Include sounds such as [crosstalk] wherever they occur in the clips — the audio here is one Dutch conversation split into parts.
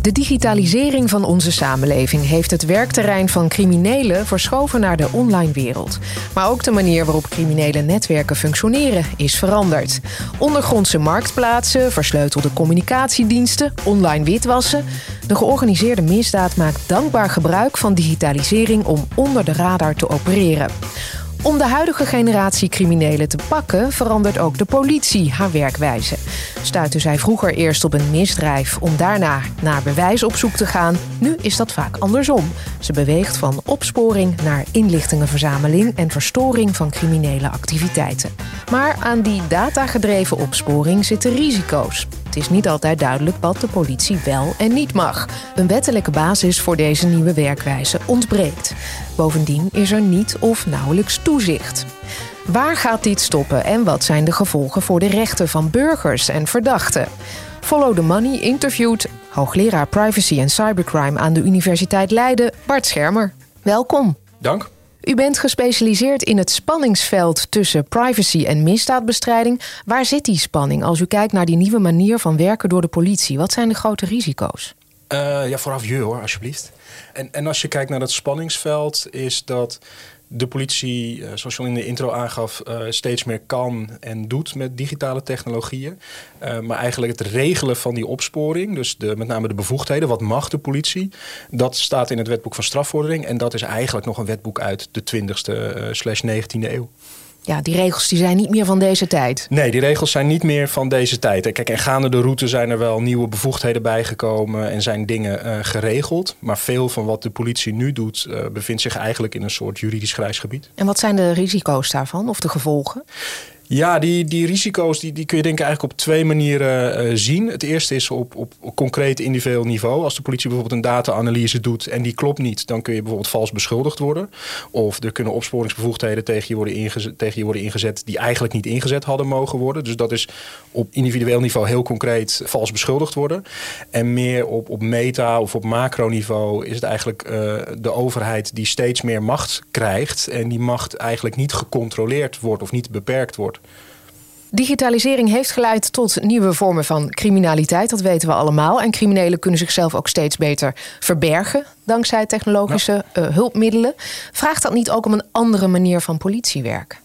De digitalisering van onze samenleving heeft het werkterrein van criminelen verschoven naar de online wereld. Maar ook de manier waarop criminele netwerken functioneren is veranderd. Ondergrondse marktplaatsen, versleutelde communicatiediensten, online witwassen. De georganiseerde misdaad maakt dankbaar gebruik van digitalisering om onder de radar te opereren. Om de huidige generatie criminelen te pakken, verandert ook de politie haar werkwijze. Stuitte zij vroeger eerst op een misdrijf om daarna naar bewijs op zoek te gaan, nu is dat vaak andersom. Ze beweegt van opsporing naar inlichtingenverzameling en verstoring van criminele activiteiten. Maar aan die datagedreven opsporing zitten risico's. Het is niet altijd duidelijk wat de politie wel en niet mag. Een wettelijke basis voor deze nieuwe werkwijze ontbreekt. Bovendien is er niet of nauwelijks toezicht. Waar gaat dit stoppen en wat zijn de gevolgen voor de rechten van burgers en verdachten? Follow the Money interviewt hoogleraar privacy en cybercrime aan de Universiteit Leiden, Bart Schermer. Welkom. Dank. U bent gespecialiseerd in het spanningsveld tussen privacy en misdaadbestrijding. Waar zit die spanning als u kijkt naar die nieuwe manier van werken door de politie? Wat zijn de grote risico's? Uh, ja, vooraf je hoor, alsjeblieft. En, en als je kijkt naar dat spanningsveld, is dat de politie, eh, zoals je al in de intro aangaf, uh, steeds meer kan en doet met digitale technologieën. Uh, maar eigenlijk het regelen van die opsporing, dus de, met name de bevoegdheden, wat mag de politie, dat staat in het wetboek van strafvordering. En dat is eigenlijk nog een wetboek uit de 20e slash 19e eeuw ja, die regels die zijn niet meer van deze tijd. Nee, die regels zijn niet meer van deze tijd. Kijk, en gaande de route zijn er wel nieuwe bevoegdheden bijgekomen en zijn dingen uh, geregeld. Maar veel van wat de politie nu doet, uh, bevindt zich eigenlijk in een soort juridisch grijs gebied. En wat zijn de risico's daarvan of de gevolgen? Ja, die, die risico's die, die kun je denk ik eigenlijk op twee manieren uh, zien. Het eerste is op, op, concreet individueel niveau. Als de politie bijvoorbeeld een data-analyse doet en die klopt niet, dan kun je bijvoorbeeld vals beschuldigd worden. Of er kunnen opsporingsbevoegdheden tegen je worden ingezet, tegen je worden ingezet die eigenlijk niet ingezet hadden mogen worden. Dus dat is op individueel niveau heel concreet vals beschuldigd worden. En meer op, op meta of op macroniveau is het eigenlijk uh, de overheid die steeds meer macht krijgt en die macht eigenlijk niet gecontroleerd wordt of niet beperkt wordt. Digitalisering heeft geleid tot nieuwe vormen van criminaliteit, dat weten we allemaal. En criminelen kunnen zichzelf ook steeds beter verbergen dankzij technologische uh, hulpmiddelen. Vraagt dat niet ook om een andere manier van politiewerk?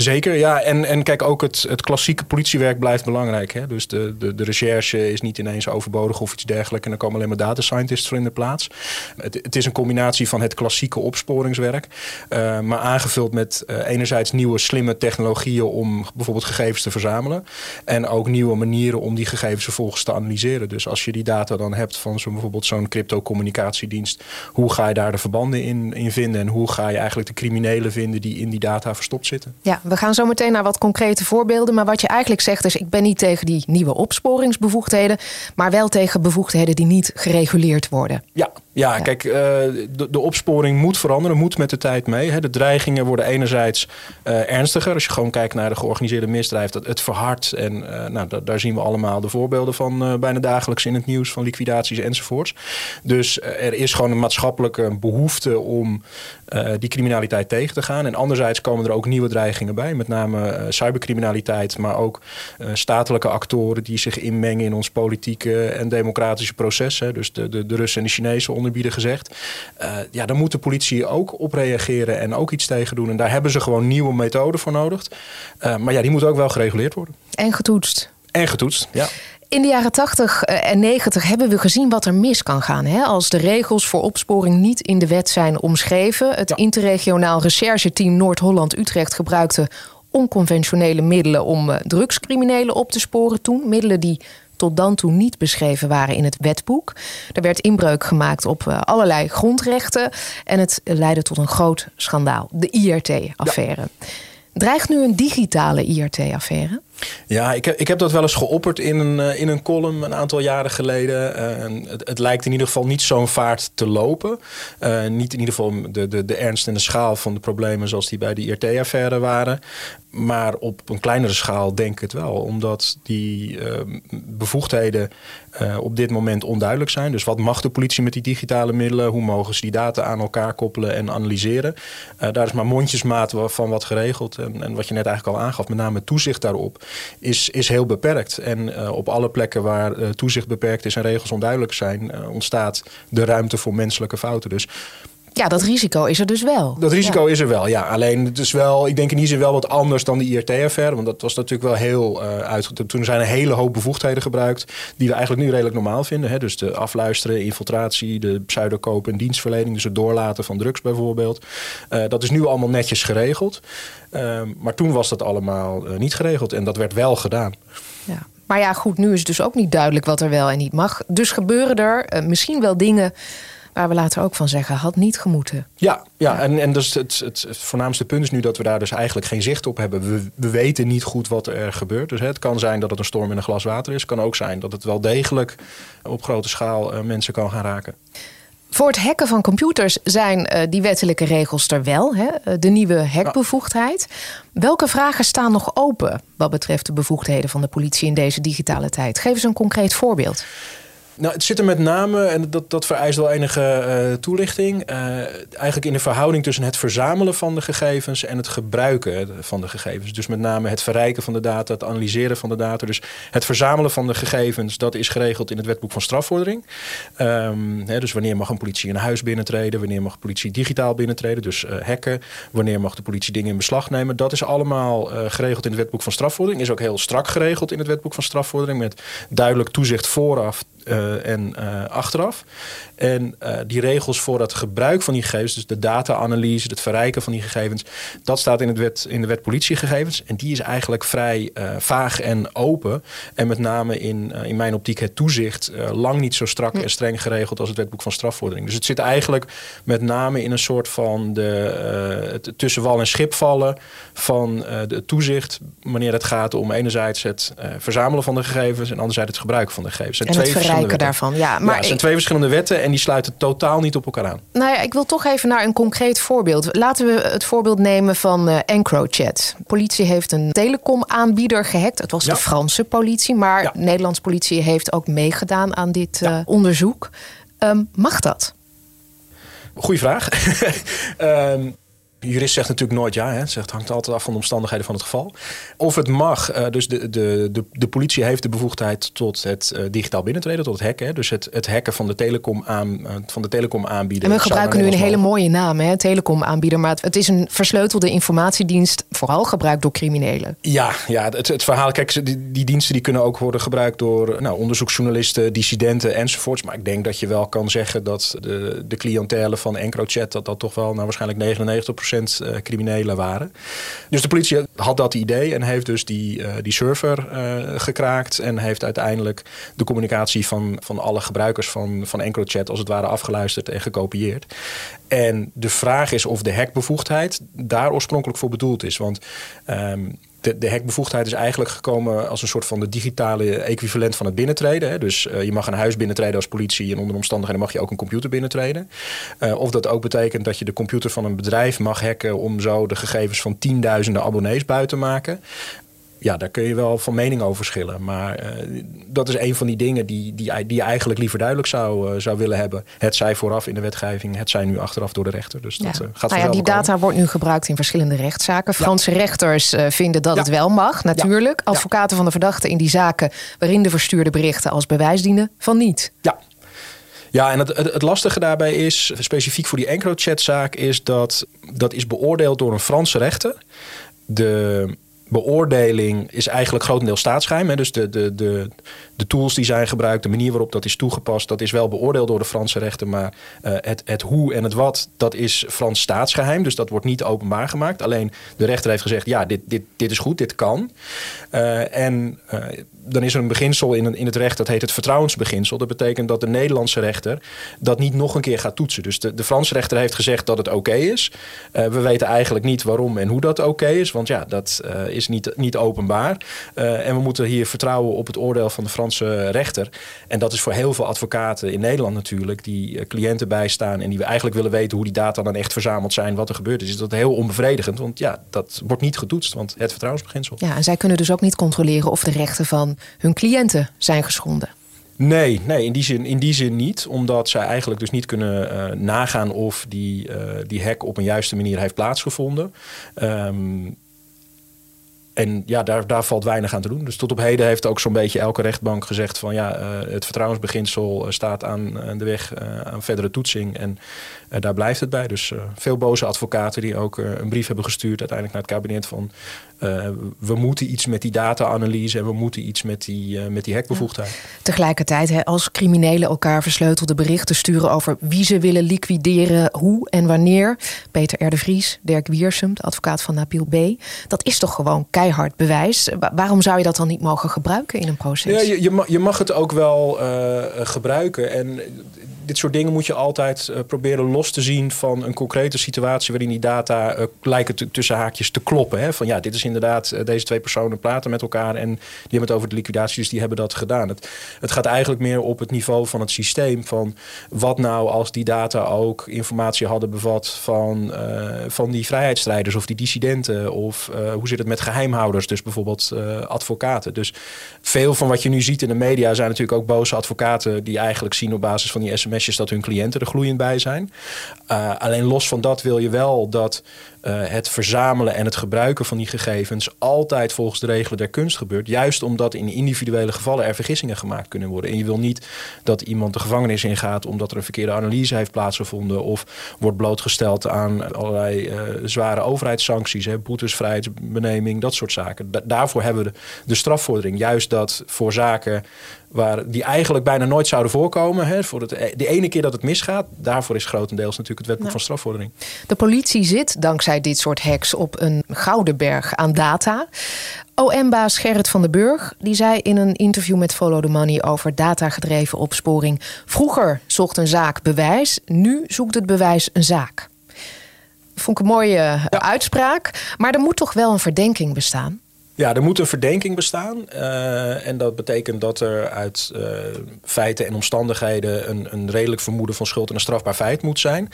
Zeker, ja. En, en kijk, ook het, het klassieke politiewerk blijft belangrijk. Hè? Dus de, de, de recherche is niet ineens overbodig of iets dergelijks. En er komen alleen maar data scientists voor in de plaats. Het, is een combinatie van het klassieke opsporingswerk. Uh, maar aangevuld met uh, enerzijds nieuwe slimme technologieën om bijvoorbeeld gegevens te verzamelen. En ook nieuwe manieren om die gegevens vervolgens te analyseren. Dus als je die data dan hebt van zo'n bijvoorbeeld zo'n crypto-communicatiedienst. Hoe ga je daar de verbanden in, in vinden? En hoe ga je eigenlijk de criminelen vinden die in die data verstopt zitten? Ja, we gaan zo meteen naar wat concrete voorbeelden. Maar wat je eigenlijk zegt is: ik ben niet tegen die nieuwe opsporingsbevoegdheden, maar wel tegen bevoegdheden die niet gereguleerd worden. Ja, ja, kijk, uh, de, de, opsporing moet veranderen, moet met de tijd mee. Hè. De dreigingen worden enerzijds uh, ernstiger. Als je gewoon kijkt naar de georganiseerde misdrijf, dat het verhardt. En uh, nou, daar zien we allemaal de voorbeelden van bijna dagelijks in het nieuws, van liquidaties enzovoorts. Dus er is gewoon een maatschappelijke behoefte om die criminaliteit tegen te gaan. En anderzijds komen er ook nieuwe dreigingen bij, met name cybercriminaliteit, maar ook statelijke actoren die zich inmengen in ons politieke en democratische proces. Hè. Dus de, de, de Russen en de Chinezen onder bieden gezegd. Ja, dan moet de politie ook op reageren en ook iets tegen doen. En daar hebben ze gewoon nieuwe methoden voor nodig. Maar ja, die moeten ook wel gereguleerd worden. En getoetst. En getoetst, ja. In de jaren 80 en 90 hebben we gezien wat er mis kan gaan. Hè? Als de regels voor opsporing niet in de wet zijn omschreven. Het ja. interregionaal rechercheteam Noord-Holland-Utrecht gebruikte onconventionele middelen om uh, drugscriminelen op te sporen toen. Middelen die tot dan toe niet beschreven waren in het wetboek. Er werd inbreuk gemaakt op uh, allerlei grondrechten en het leidde tot een groot schandaal, de IRT-affaire. Ja. Dreigt nu een digitale IRT-affaire? Ja, ik heb, ik heb dat wel eens geopperd in een, uh, in een column een aantal jaren geleden. Uh, het, het, lijkt in ieder geval niet zo'n vaart te lopen. Uh, niet in ieder geval de, de, de ernst en de schaal van de problemen zoals die bij de IRT-affaire waren. Maar op een kleinere schaal denk ik het wel. Omdat die bevoegdheden op dit moment onduidelijk zijn. Dus wat mag de politie met die digitale middelen? Hoe mogen ze die data aan elkaar koppelen en analyseren? daar is maar mondjesmaat van wat geregeld. En, en wat je net eigenlijk al aangaf, met name toezicht daarop is, is heel beperkt. En op alle plekken waar toezicht beperkt is en regels onduidelijk zijn, ontstaat de ruimte voor menselijke fouten. Dus ja, dat risico is er dus wel. Dat risico is er wel, ja. Alleen het is wel, ik denk in die zin wel wat anders dan de IRT-affaire. Want dat was natuurlijk wel heel uh, uit. Toen zijn een hele hoop bevoegdheden gebruikt. die we eigenlijk nu redelijk normaal vinden. Hè? Dus de afluisteren, infiltratie, de pseudokoop en dienstverlening. Dus het doorlaten van drugs bijvoorbeeld. Uh, dat is nu allemaal netjes geregeld. Uh, maar toen was dat allemaal uh, niet geregeld. En dat werd wel gedaan. Ja. Maar ja, goed, nu is dus ook niet duidelijk wat er wel en niet mag. Dus gebeuren er misschien wel dingen waar we later ook van zeggen, had niet gemoeten. Ja, ja, en, en dus het, het, het, voornaamste punt is nu dat we daar dus eigenlijk geen zicht op hebben. We, we weten niet goed wat er gebeurt. Dus het kan zijn dat het een storm in een glas water is. Het kan ook zijn dat het wel degelijk op grote schaal uh, mensen kan gaan raken. Voor het hacken van computers zijn uh, die wettelijke regels er wel, hè? Eh, de nieuwe hackbevoegdheid. Welke vragen staan nog open wat betreft de bevoegdheden van de politie in deze digitale tijd? Geef eens een concreet voorbeeld. Nou, het zit er met name, en dat, dat vereist wel enige uh, toelichting, uh, eigenlijk in de verhouding tussen het verzamelen van de gegevens en het gebruiken van de gegevens. Dus met name het verrijken van de data, het analyseren van de data. Dus het verzamelen van de gegevens, dat is geregeld in het wetboek van strafvordering. Um, hè, dus wanneer mag een politie een huis binnentreden, wanneer mag de politie digitaal binnentreden, dus uh, hacken, wanneer mag de politie dingen in beslag nemen. Dat is allemaal geregeld in het wetboek van strafvordering. Is ook heel strak geregeld in het wetboek van strafvordering met duidelijk toezicht vooraf en uh, achteraf. En uh, die regels voor het gebruik van die gegevens, dus de data-analyse, het verrijken van die gegevens, dat staat in, het wet, in de wet politiegegevens. En die is eigenlijk vrij vaag en open. En met name in, in mijn optiek het toezicht lang niet zo strak en streng geregeld als het wetboek van strafvordering. Dus het zit eigenlijk met name in een soort van de, het tussen wal en schip vallen van de toezicht. Wanneer het gaat om enerzijds het verzamelen van de gegevens en anderzijds het gebruik van de gegevens. En, en twee daarvan. Ja, maar ja, het zijn twee verschillende wetten en die sluiten totaal niet op elkaar aan. Nou ja, ik wil toch even naar een concreet voorbeeld. Laten we het voorbeeld nemen van uh, EncroChat. Politie heeft een telecomaanbieder gehackt. Het was de Franse politie, maar ja. Nederlandse politie heeft ook meegedaan aan dit uh, onderzoek. Um, mag dat? Goeie vraag. um, [laughs] De jurist zegt natuurlijk nooit ja. Hè. Het zegt, hangt altijd af van de omstandigheden van het geval. Of het mag, uh, dus de, de, de, de politie heeft de bevoegdheid tot het uh, digitaal binnentreden, tot het hacken. Hè. Dus het, het hacken van de telecom, aan, uh, van de telecom aanbieder. En we gebruiken nu een hele mooie naam, hè, telecom aanbieder. Maar het, het, is een versleutelde informatiedienst, vooral gebruikt door criminelen. Ja, ja het, het verhaal, kijk, die, die diensten die kunnen ook worden gebruikt door nou, onderzoeksjournalisten, dissidenten enzovoorts. Maar ik denk dat je wel kan zeggen dat de, de cliëntele van EncroChat, dat dat toch wel nou, waarschijnlijk 99% eh, criminelen waren. Dus de politie had dat idee en heeft dus die, uh, die server uh, gekraakt. En heeft uiteindelijk de communicatie van, van alle gebruikers van, van EncroChat als het ware afgeluisterd en gekopieerd. En de vraag is of de hackbevoegdheid daar oorspronkelijk voor bedoeld is. Want um, de, de hekbevoegdheid is eigenlijk gekomen als een soort van de digitale equivalent van het binnentreden. Hè. Dus uh, je mag een huis binnentreden als politie en onder omstandigheden mag je ook een computer binnentreden. Uh, of dat ook betekent dat je de computer van een bedrijf mag hacken om zo de gegevens van tienduizenden abonnees buiten te maken ja, daar kun je wel van mening over verschillen. Maar uh, dat is een van die dingen die, die, die je eigenlijk liever duidelijk zou, uh, zou willen hebben. Het zij vooraf in de wetgeving, het zij nu achteraf door de rechter. Dus dat ja. uh, gaat nou ja, Die data komen. wordt nu gebruikt in verschillende rechtszaken. Franse rechters vinden dat ja. het wel mag, natuurlijk. Advocaten van de verdachte in die zaken waarin de verstuurde berichten als bewijs dienen, van niet. Ja, ja, en het, het, het, lastige daarbij is, specifiek voor die EncroChat-zaak, is dat dat is beoordeeld door een Franse rechter. De beoordeling is eigenlijk grotendeels staatsgeheim. Hè? Dus de, de, de, de tools die zijn gebruikt, de manier waarop dat is toegepast, dat is wel beoordeeld door de Franse rechter. Maar uh, het, het hoe en het wat, dat is Frans staatsgeheim. Dus dat wordt niet openbaar gemaakt. Alleen de rechter heeft gezegd, ja, dit, dit, dit is goed, dit kan. Uh, en uh, dan is er een beginsel in, in het recht, dat heet het vertrouwensbeginsel. Dat betekent dat de Nederlandse rechter dat niet nog een keer gaat toetsen. Dus de, de Franse rechter heeft gezegd dat het oké is. We weten eigenlijk niet waarom en hoe dat oké is. Want ja, dat is niet, niet openbaar. En we moeten hier vertrouwen op het oordeel van de Franse rechter. En dat is voor heel veel advocaten in Nederland natuurlijk, die cliënten bijstaan en die we eigenlijk willen weten hoe die data dan echt verzameld zijn, wat er gebeurd is. Is dat heel onbevredigend. Want ja, dat wordt niet getoetst, want het vertrouwensbeginsel. Ja, en zij kunnen dus ook niet controleren of de rechten van hun cliënten zijn geschonden. Nee, nee in, die zin, in die zin niet. Omdat zij eigenlijk dus niet kunnen uh, nagaan of die, uh, die hack op een juiste manier heeft plaatsgevonden. Um, en ja, daar, daar valt weinig aan te doen. Dus tot op heden heeft ook zo'n beetje elke rechtbank gezegd van ja, het vertrouwensbeginsel staat aan de weg aan verdere toetsing. En daar blijft het bij. Dus veel boze advocaten die ook een brief hebben gestuurd uiteindelijk naar het kabinet van we moeten iets met die data-analyse en we moeten iets met die, met die hekbevoegdheid. Tegelijkertijd, hè, als criminelen elkaar versleutelde berichten sturen over wie ze willen liquideren, hoe en wanneer. Peter R. de Vries, Dirk Wiersum, de advocaat van Nabil B. Dat is toch gewoon keihard bewijs. Waarom zou je dat dan niet mogen gebruiken in een proces? Ja, je, je, mag, je mag het ook wel uh, gebruiken. En dit soort dingen moet je altijd uh, proberen los te zien van een concrete situatie waarin die data uh, lijken tussen haakjes te kloppen. Hè? Van ja, dit is inderdaad, uh, deze twee personen praten met elkaar en die hebben het over de liquidatie, dus die hebben dat gedaan. Het, het gaat eigenlijk meer op het niveau van het systeem. Van wat nou als die data ook informatie hadden bevat van, van die vrijheidsstrijders of die dissidenten? Of hoe zit het met geheimhouders, dus bijvoorbeeld advocaten. Dus veel van wat je nu ziet in de media zijn natuurlijk ook boze advocaten die eigenlijk zien op basis van die sms dat hun cliënten er gloeiend bij zijn. Uh, alleen los van dat wil je wel dat uh, het verzamelen en het gebruiken van die gegevens altijd volgens de regelen der kunst gebeurt. Juist omdat in individuele gevallen er vergissingen gemaakt kunnen worden. En je wil niet dat iemand de gevangenis ingaat omdat er een verkeerde analyse heeft plaatsgevonden of wordt blootgesteld aan allerlei uh, zware overheidssancties, hè, boetes, vrijheidsbeneming, dat soort zaken. Da daarvoor hebben we de, de strafvordering. Juist dat voor zaken waar die eigenlijk bijna nooit zouden voorkomen. Hè, voor het, de ene keer dat het misgaat, daarvoor is grotendeels natuurlijk het wetboek nou, van strafvordering. De politie zit dankzij dit soort hacks op een gouden berg aan data. OM-baas Gerrit van den Burg die zei in een interview met Follow the Money over datagedreven opsporing: Vroeger zocht een zaak bewijs, nu zoekt het bewijs een zaak. Vond ik een mooie ja. uitspraak. Maar er moet toch wel een verdenking bestaan? Ja, er moet een verdenking bestaan. Uh, en dat betekent dat er uit uh, feiten en omstandigheden een, een redelijk vermoeden van schuld en een strafbaar feit moet zijn.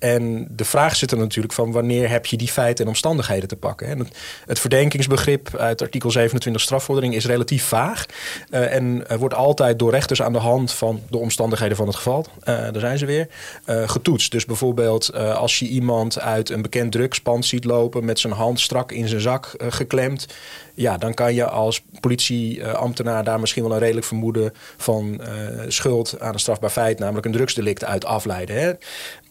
En de vraag zit er natuurlijk van wanneer heb je die feiten en omstandigheden te pakken. En het, verdenkingsbegrip uit artikel 27 strafvordering is relatief vaag. Uh, en wordt altijd door rechters aan de hand van de omstandigheden van het geval, daar zijn ze weer, getoetst. Dus bijvoorbeeld als je iemand uit een bekend drugspand ziet lopen met zijn hand strak in zijn zak geklemd ja, dan kan je als politieambtenaar daar misschien wel een redelijk vermoeden van uh, schuld aan een strafbaar feit, namelijk een drugsdelict, uit afleiden. Hè?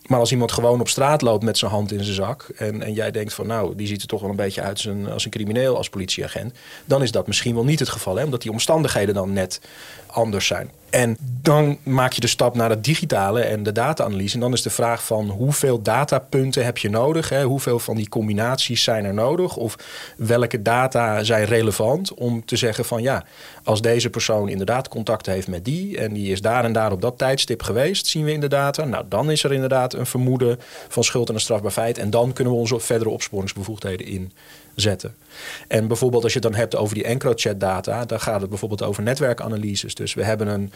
Maar als iemand gewoon op straat loopt met zijn hand in zijn zak. En, en jij denkt van nou, die ziet er toch wel een beetje uit als een, als een crimineel, als politieagent. Dan is dat misschien wel niet het geval. Hè? Omdat die omstandigheden dan net anders zijn. En dan maak je de stap naar het digitale en de data-analyse. En dan is de vraag van hoeveel datapunten heb je nodig? Hè? Hoeveel van die combinaties zijn er nodig? Of welke data zijn relevant om te zeggen van ja, als deze persoon inderdaad contact heeft met die en die is daar en daar op dat tijdstip geweest, zien we in de data. Nou, dan is er inderdaad een vermoeden van schuld en een strafbaar feit. En dan kunnen we onze verdere opsporingsbevoegdheden in zetten. En bijvoorbeeld als je het dan hebt over die EncroChat data, dan gaat het bijvoorbeeld over netwerkanalyses. Dus we hebben een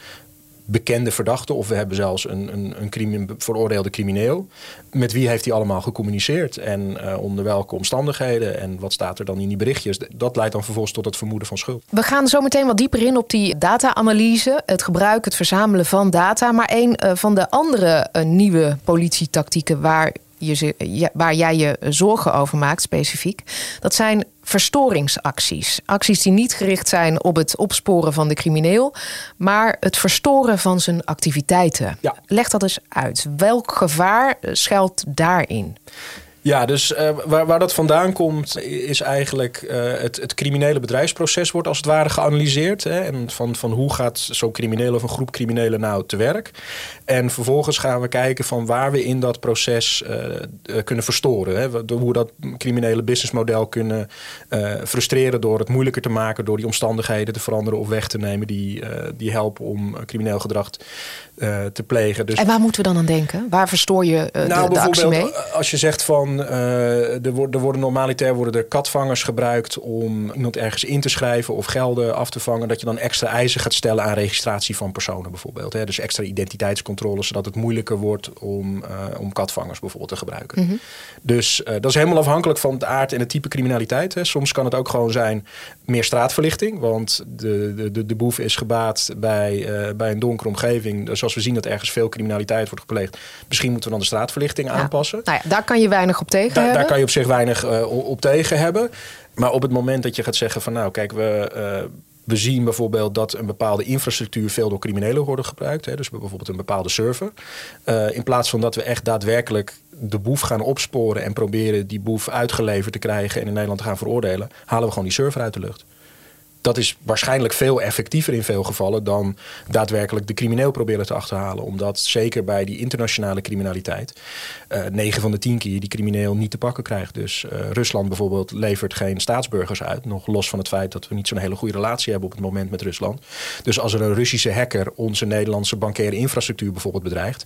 bekende verdachte of we hebben zelfs een, een, een veroordeelde crimineel. Met wie heeft hij allemaal gecommuniceerd en uh, onder welke omstandigheden en wat staat er dan in die berichtjes? Dat leidt dan vervolgens tot het vermoeden van schuld. We gaan zo meteen wat dieper in op die data-analyse, het gebruik, het verzamelen van data. Maar een uh, van de andere uh, nieuwe politietactieken waar je, waar jij je zorgen over maakt, specifiek, dat zijn verstoringsacties. Acties die niet gericht zijn op het opsporen van de crimineel, maar het verstoren van zijn activiteiten. Ja. Leg dat eens uit. Welk gevaar schuilt daarin? Ja, dus uh, waar, waar dat vandaan komt, is eigenlijk uh, het, het criminele bedrijfsproces wordt als het ware geanalyseerd. Hè, en van, van hoe gaat zo'n crimineel of een groep criminelen nou te werk. En vervolgens gaan we kijken van waar we in dat proces uh, kunnen verstoren. Hè, hoe we dat criminele businessmodel kunnen frustreren door het moeilijker te maken, door die omstandigheden te veranderen of weg te nemen die, die helpen om crimineel gedrag te plegen. Dus, en waar moeten we dan aan denken? Waar verstoor je nou, de, de actie mee? Als je zegt van uh, er, worden, er worden normaliter worden er katvangers gebruikt om iemand ergens in te schrijven of gelden af te vangen. Dat je dan extra eisen gaat stellen aan registratie van personen bijvoorbeeld. Hè? Dus extra identiteitscontrole, zodat het moeilijker wordt om, uh, om katvangers bijvoorbeeld te gebruiken. Mm -hmm. Dus uh, dat is helemaal afhankelijk van het aard en het type criminaliteit. Hè? Soms kan het ook gewoon zijn meer straatverlichting. Want de, de, de, boef is gebaat bij, bij een donkere omgeving. Dus als we zien dat ergens veel criminaliteit wordt gepleegd, misschien moeten we dan de straatverlichting ja. aanpassen. Nou ja, daar kan je weinig op tegen Da hebben? Daar kan je op zich weinig uh, op tegen hebben. Maar op het moment dat je gaat zeggen van nou, kijk, we, uh, we zien bijvoorbeeld dat een bepaalde infrastructuur veel door criminelen wordt gebruikt. Hè, dus bijvoorbeeld een bepaalde server. Uh, in plaats van dat we echt daadwerkelijk de boef gaan opsporen en proberen die boef uitgeleverd te krijgen en in Nederland te gaan veroordelen, halen we gewoon die server uit de lucht dat is waarschijnlijk veel effectiever in veel gevallen dan daadwerkelijk de crimineel proberen te achterhalen. Omdat zeker bij die internationale criminaliteit uh, 9 van de 10 keer die crimineel niet te pakken krijgt. Dus uh, Rusland bijvoorbeeld levert geen staatsburgers uit. Nog los van het feit dat we niet zo'n hele goede relatie hebben op het moment met Rusland. Dus als er een Russische hacker onze Nederlandse bankaire infrastructuur bijvoorbeeld bedreigt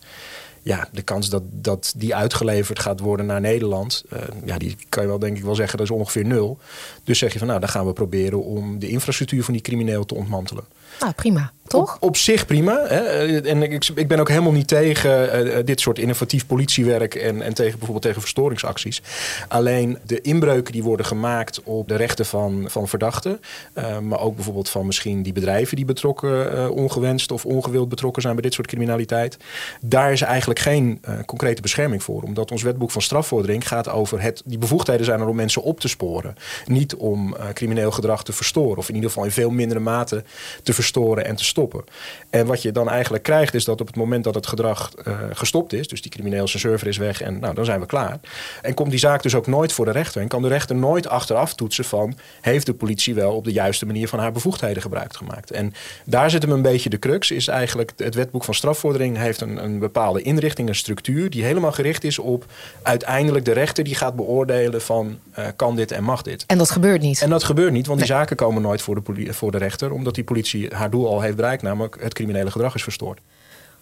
ja, de kans dat, dat die uitgeleverd gaat worden naar Nederland, uh, ja, die kan je wel denk ik wel zeggen, dat is ongeveer nul. Dus zeg je van nou, dan gaan we proberen om de infrastructuur van die crimineel te ontmantelen. Nou, prima. Toch? Op, op zich prima. Hè? En ik, ik ben ook helemaal niet tegen uh, dit soort innovatief politiewerk en, en tegen bijvoorbeeld tegen verstoringsacties. Alleen de inbreuken die worden gemaakt op de rechten van, van verdachten, uh, maar ook bijvoorbeeld van misschien die bedrijven die betrokken, uh, ongewenst of ongewild betrokken zijn bij dit soort criminaliteit. Daar is eigenlijk geen concrete bescherming voor. Omdat ons wetboek van strafvordering gaat over het, die bevoegdheden zijn er om mensen op te sporen. Niet om crimineel gedrag te verstoren. Of in ieder geval in veel mindere mate te verstoren en te stoppen. En wat je dan eigenlijk krijgt is dat op het moment dat het gedrag uh, gestopt is, dus die crimineel zijn server is weg en nou, dan zijn we klaar. En komt die zaak dus ook nooit voor de rechter. En kan de rechter nooit achteraf toetsen van heeft de politie wel op de juiste manier van haar bevoegdheden gebruik gemaakt. En daar zit hem een beetje de crux, is eigenlijk het wetboek van strafvordering heeft een, een bepaalde inrichting, een structuur die helemaal gericht is op uiteindelijk de rechter die gaat beoordelen van uh, kan dit en mag dit. En dat gebeurt niet. En dat gebeurt niet, want nee. die zaken komen nooit voor de, voor de rechter, omdat die politie haar doel al heeft bereikt, namelijk het criminele gedrag is verstoord.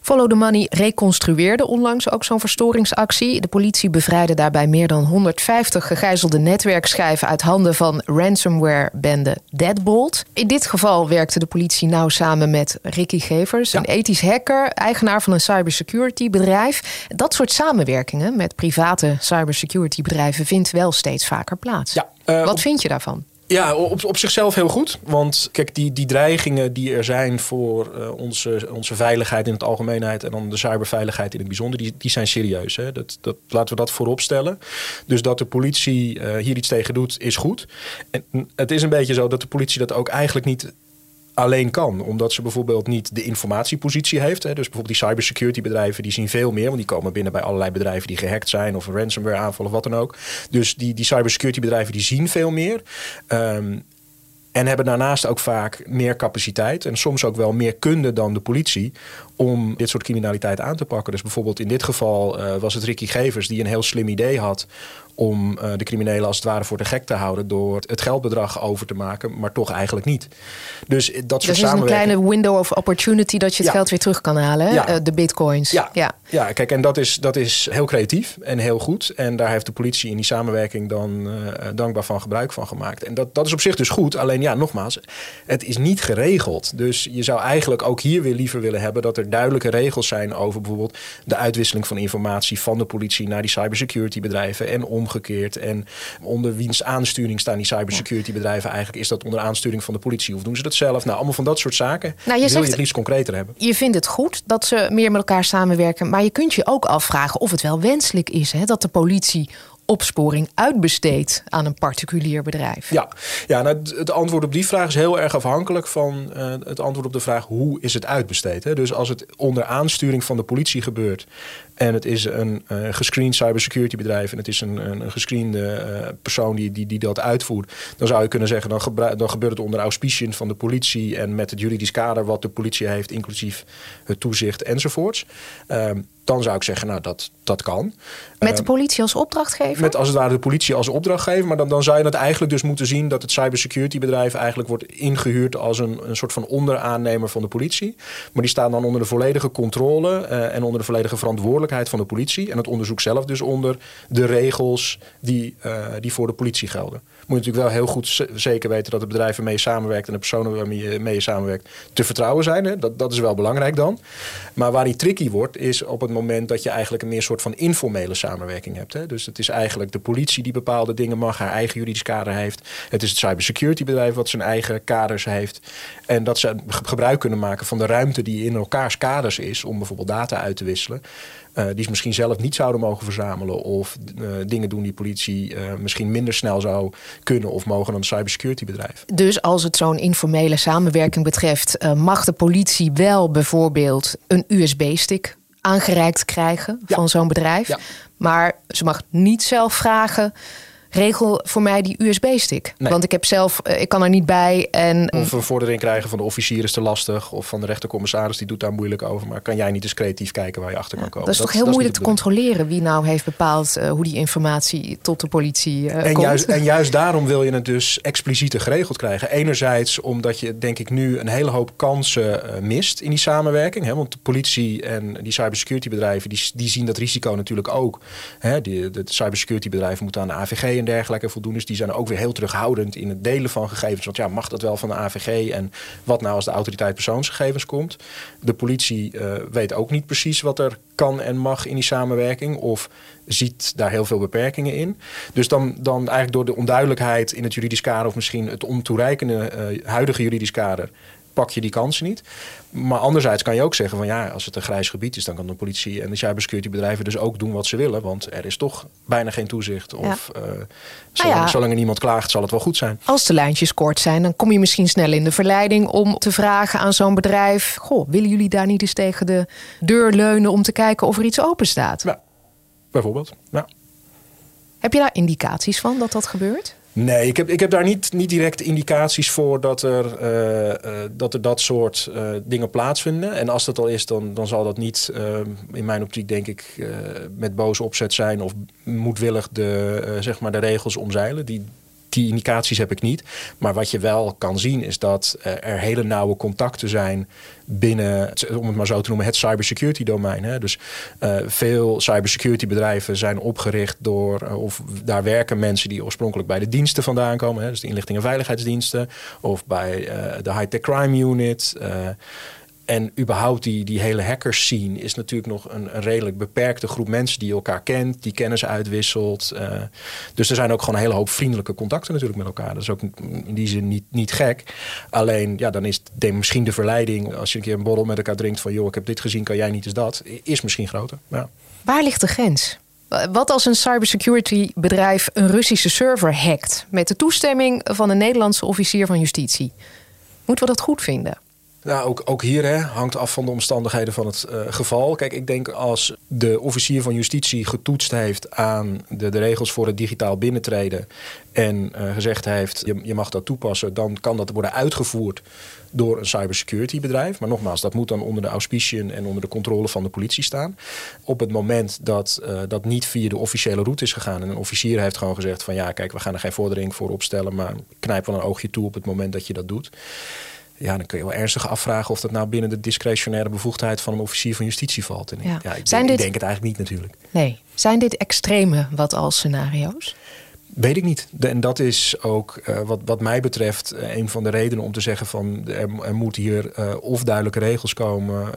Follow the Money reconstrueerde onlangs ook zo'n verstoringsactie. De politie bevrijdde daarbij meer dan 150 gegijzelde netwerkschijven uit handen van ransomware-bende Deadbolt. In dit geval werkte de politie nauw samen met Ricky Gevers, ja. een ethisch hacker, eigenaar van een cybersecurity bedrijf. Dat soort samenwerkingen met private cybersecurity bedrijven vindt wel steeds vaker plaats. Ja, uh, Wat vind je daarvan? Ja, op, op zichzelf heel goed. Want kijk, die, die dreigingen die er zijn voor uh, onze, onze veiligheid in het algemeenheid en dan de cyberveiligheid in het bijzonder, die, die zijn serieus. Hè? Dat, dat, laten we dat voorop stellen. Dus dat de politie uh, hier iets tegen doet, is goed. En het is een beetje zo dat de politie dat ook eigenlijk niet alleen kan. Omdat ze bijvoorbeeld niet de informatiepositie heeft. Hè. Dus bijvoorbeeld die cybersecurity bedrijven die zien veel meer. Want die komen binnen bij allerlei bedrijven die gehackt zijn. Of een ransomware aanval of wat dan ook. Dus die, die cybersecurity bedrijven die zien veel meer. Um, en hebben daarnaast ook vaak meer capaciteit en soms ook wel meer kunde dan de politie om dit soort criminaliteit aan te pakken. Dus bijvoorbeeld in dit geval uh, was het Ricky Gevers die een heel slim idee had om uh, de criminelen als het ware voor de gek te houden door het geldbedrag over te maken, maar toch eigenlijk niet. Dus dat soort dus is een kleine window of opportunity dat je het ja. geld weer terug kan halen, ja. uh, de bitcoins. Ja, ja. ja kijk, en dat is, dat is heel creatief en heel goed. En daar heeft de politie in die samenwerking dan dankbaar van gebruik van gemaakt. En dat, dat is op zich dus goed. Alleen ja, nogmaals, het is niet geregeld. Dus je zou eigenlijk ook hier weer liever willen hebben dat er duidelijke regels zijn over bijvoorbeeld de uitwisseling van informatie van de politie naar die cybersecurity bedrijven en omgekeerd. En onder wiens aansturing staan die cybersecurity bedrijven eigenlijk? Is dat onder aansturing van de politie of doen ze dat zelf? Nou, allemaal van dat soort zaken nou, je wil zegt, je het liefst concreter hebben. Je vindt het goed dat ze meer met elkaar samenwerken, maar je kunt je ook afvragen of het wel wenselijk is hè, dat de politie opsporing uitbesteedt aan een particulier bedrijf? Ja, ja nou, het antwoord op die vraag is heel erg afhankelijk van uh, het antwoord op de vraag hoe is het uitbesteed. Hè? Dus als het onder aansturing van de politie gebeurt en het is een uh, gescreend cybersecurity bedrijf en het is een, een, een gescreende uh, persoon die, die, die dat uitvoert, dan zou je kunnen zeggen dan, dan gebeurt het onder auspiciën van de politie en met het juridisch kader wat de politie heeft, inclusief het toezicht enzovoorts. Um, dan zou ik zeggen, nou, dat, dat kan. Met de politie als opdrachtgever? Met als het ware de politie als opdrachtgever. Maar dan, dan zou je het eigenlijk dus moeten zien dat het cybersecurity bedrijf eigenlijk wordt ingehuurd als een, een soort van onderaannemer van de politie. Maar die staan dan onder de volledige controle uh, en onder de volledige verantwoordelijkheid van de politie. En het onderzoek zelf dus onder de regels die, uh, die voor de politie gelden. Moet je natuurlijk wel heel goed zeker weten dat het bedrijf waarmee je samenwerkt en de personen waarmee je, mee je samenwerkt te vertrouwen zijn. Hè? Dat, dat is wel belangrijk dan. Maar waar die tricky wordt, is op het moment dat je eigenlijk een meer soort van informele samenwerking hebt. Hè? Dus het is eigenlijk de politie die bepaalde dingen mag, haar eigen juridisch kader heeft. Het is het cybersecurity bedrijf wat zijn eigen kaders heeft. En dat ze gebruik kunnen maken van de ruimte die in elkaars kaders is om bijvoorbeeld data uit te wisselen. die ze misschien zelf niet zouden mogen verzamelen. Of dingen doen die politie misschien minder snel zou kunnen of mogen dan een cybersecurity bedrijf. Dus als het zo'n informele samenwerking betreft, mag de politie wel bijvoorbeeld een USB-stick aangereikt krijgen van zo'n bedrijf. Maar ze mag niet zelf vragen regel voor mij die USB-stick. Want ik heb zelf, eh, ik kan er niet bij. En... Of een vordering krijgen van de officier is te lastig. Of van de rechtercommissaris, die doet daar moeilijk over. Maar kan jij niet eens creatief kijken waar je achter kan komen? Dat is toch heel moeilijk te controleren wie nou heeft bepaald uh, hoe die informatie tot de politie uh, en komt. Juist, en juist [laughs] daarom wil je het dus explicieter geregeld krijgen. Enerzijds omdat je denk ik nu een hele hoop kansen mist in die samenwerking. Hè? Want de politie en die cybersecurity bedrijven, die, die zien dat risico natuurlijk ook. Hè? Die, de cybersecurity bedrijven moeten aan de AVG en dergelijke voldoen. Dus die zijn ook weer heel terughoudend in het delen van gegevens. Want ja, mag dat wel van de AVG? En wat nou als de autoriteit persoonsgegevens komt? De politie uh, weet ook niet precies wat er kan en mag in die samenwerking. Of ziet daar heel veel beperkingen in. Dus dan, dan eigenlijk door de onduidelijkheid in het juridisch kader... of misschien het ontoereikende uh, huidige juridisch kader pak je die kansen niet. Maar anderzijds kan je ook zeggen van ja, als het een grijs gebied is, dan kan de politie en de cybersecurity bedrijven dus ook doen wat ze willen. Want er is toch bijna geen toezicht. Of uh, zolang, nou zolang, er niemand klaagt, zal het wel goed zijn. Als de lijntjes kort zijn, dan kom je misschien snel in de verleiding om te vragen aan zo'n bedrijf: Goh, willen jullie daar niet eens tegen de deur leunen om te kijken of er iets open staat? Ja, bijvoorbeeld. Ja. Heb je daar indicaties van dat dat gebeurt? Nee, ik heb, ik heb daar niet, niet direct indicaties voor dat er, uh, uh, dat, er dat soort uh, dingen plaatsvinden. En als dat al is, dan, dan zal dat niet in mijn optiek, denk ik, met boze opzet zijn of moedwillig de, zeg maar de regels omzeilen. Die, die indicaties heb ik niet. Maar wat je wel kan zien is dat er hele nauwe contacten zijn binnen, om het maar zo te noemen, het cybersecurity domein. Hè. Dus uh, veel cybersecurity bedrijven zijn opgericht door, uh, of daar werken mensen die oorspronkelijk bij de diensten vandaan komen. Hè, dus de inlichting en veiligheidsdiensten, of bij de high-tech crime unit. En überhaupt die, die hele hackers scene is natuurlijk nog een, een, redelijk beperkte groep mensen die elkaar kent, die kennis uitwisselt. Uh, dus er zijn ook gewoon een hele hoop vriendelijke contacten natuurlijk met elkaar. Dat is ook in die zin niet, niet gek. Alleen, ja, dan is misschien de verleiding als je een keer een borrel met elkaar drinkt van joh, ik heb dit gezien, kan jij niet eens dat, is misschien groter. Waar ligt de grens? Wat als een cybersecurity bedrijf een Russische server hackt met de toestemming van een Nederlandse officier van justitie? Moeten we dat goed vinden? Nou, ook, ook hier hè, hangt af van de omstandigheden van het uh, geval. Kijk, ik denk als de officier van justitie getoetst heeft aan de, de regels voor het digitaal binnentreden en uh, gezegd heeft, je, je mag dat toepassen, dan kan dat worden uitgevoerd door een cybersecurity bedrijf. Maar nogmaals, dat moet dan onder de auspiciën en onder de controle van de politie staan. Op het moment dat uh, dat niet via de officiële route is gegaan en een officier heeft gewoon gezegd van ja, kijk, we gaan er geen vordering voor opstellen, maar knijp wel een oogje toe op het moment dat je dat doet ja, dan kun je wel ernstig afvragen of dat nou binnen de discretionaire bevoegdheid van een officier van justitie valt. En ja. ik, Zijn denk, dit... ik denk het eigenlijk niet natuurlijk. Nee. Zijn dit extreme wat als scenario's? Weet ik niet. en dat is ook uh, wat, wat mij betreft uh, een van de redenen om te zeggen van er, moet hier uh, of duidelijke regels komen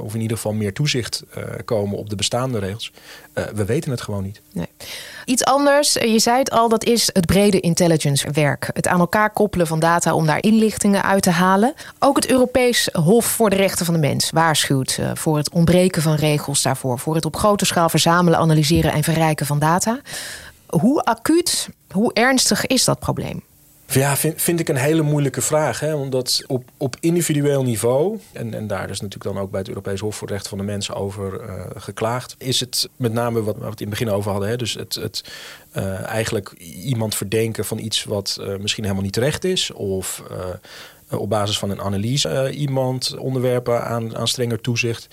of in ieder geval meer toezicht komen op de bestaande regels. we weten het gewoon niet. Nee. Iets anders, je zei het al, dat is het brede intelligence werk. Het aan elkaar koppelen van data om daar inlichtingen uit te halen. Ook het Europees Hof voor de Rechten van de Mens waarschuwt voor het ontbreken van regels daarvoor. Voor het op grote schaal verzamelen, analyseren en verrijken van data. Hoe acuut, hoe ernstig is dat probleem? Ja, vind, vind ik een hele moeilijke vraag. Hè? Omdat op, op individueel niveau, en, en daar is natuurlijk dan ook bij het Europees Hof voor Rechten van de Mensen over uh, geklaagd, is het met name wat we het in het begin over hadden. Hè? Dus het, het uh, eigenlijk iemand verdenken van iets wat uh, misschien helemaal niet terecht is. Of eh, op basis van een analyse uh, iemand onderwerpen aan, aan strenger toezicht.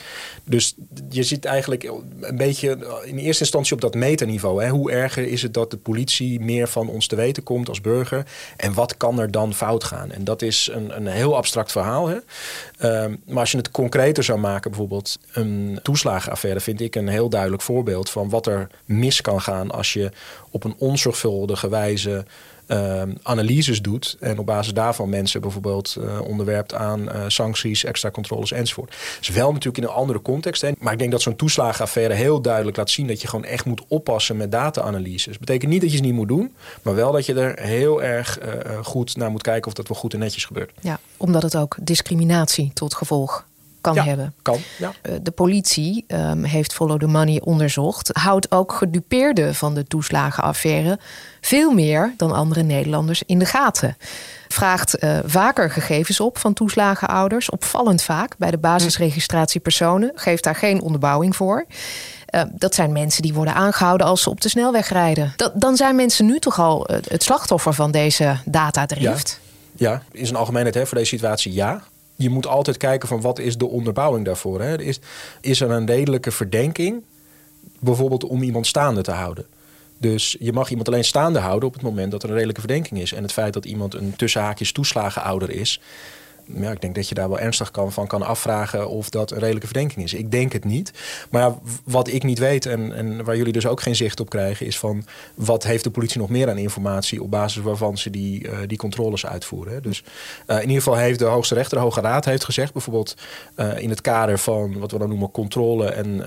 Dus je zit eigenlijk een beetje in eerste instantie op dat metaniveau. Hè. Hoe erger is het dat de politie meer van ons te weten komt als burger? En wat kan er dan fout gaan? En dat is een, een heel abstract verhaal. Hè. Uh, maar als je het concreter zou maken, bijvoorbeeld een toeslagenaffaire, vind ik een heel duidelijk voorbeeld van wat er mis kan gaan als je op een onzorgvuldige wijze uh, analyses doet. En op basis daarvan mensen bijvoorbeeld uh, onderwerpt aan uh, sancties, extra controles enzovoort. Dus wel natuurlijk in een andere context. Hè. Maar ik denk dat zo'n toeslagenaffaire heel duidelijk laat zien dat je gewoon echt moet oppassen met data-analyses. Dat betekent niet dat je het niet moet doen, maar wel dat je er heel erg uh, goed naar moet kijken of dat wel goed en netjes gebeurt. Ja, omdat het ook discriminatie tot gevolg kan hebben. Kan, ja. De politie um, heeft Follow the Money onderzocht. Houdt ook gedupeerden van de toeslagenaffaire veel meer dan andere Nederlanders in de gaten. Vraagt uh, vaker gegevens op van toeslagenouders, opvallend vaak bij de basisregistratie personen. Geeft daar geen onderbouwing voor. Uh, dat zijn mensen die worden aangehouden als ze op de snelweg rijden. Dat, dan zijn mensen nu toch al het slachtoffer van deze datadrift. Ja, ja. in zijn algemeenheid hè, voor deze situatie ja je moet altijd kijken van wat is de onderbouwing daarvoor. Hè? Is, is er een redelijke verdenking, bijvoorbeeld om iemand staande te houden? Dus je mag iemand alleen staande houden op het moment dat er een redelijke verdenking is. En het feit dat iemand een tussenhaakjes toeslagenouder is, ja, ik denk dat je daar wel ernstig kan, van kan afvragen of dat een redelijke verdenking is. Ik denk het niet. Maar wat ik niet weet en, en waar jullie dus ook geen zicht op krijgen, is van wat heeft de politie nog meer aan informatie op basis waarvan ze die, uh, die controles uitvoeren. Dus uh, in ieder geval heeft de Hoogste Rechter, de Hoge Raad, heeft gezegd, bijvoorbeeld uh, in het kader van wat we dan noemen controle en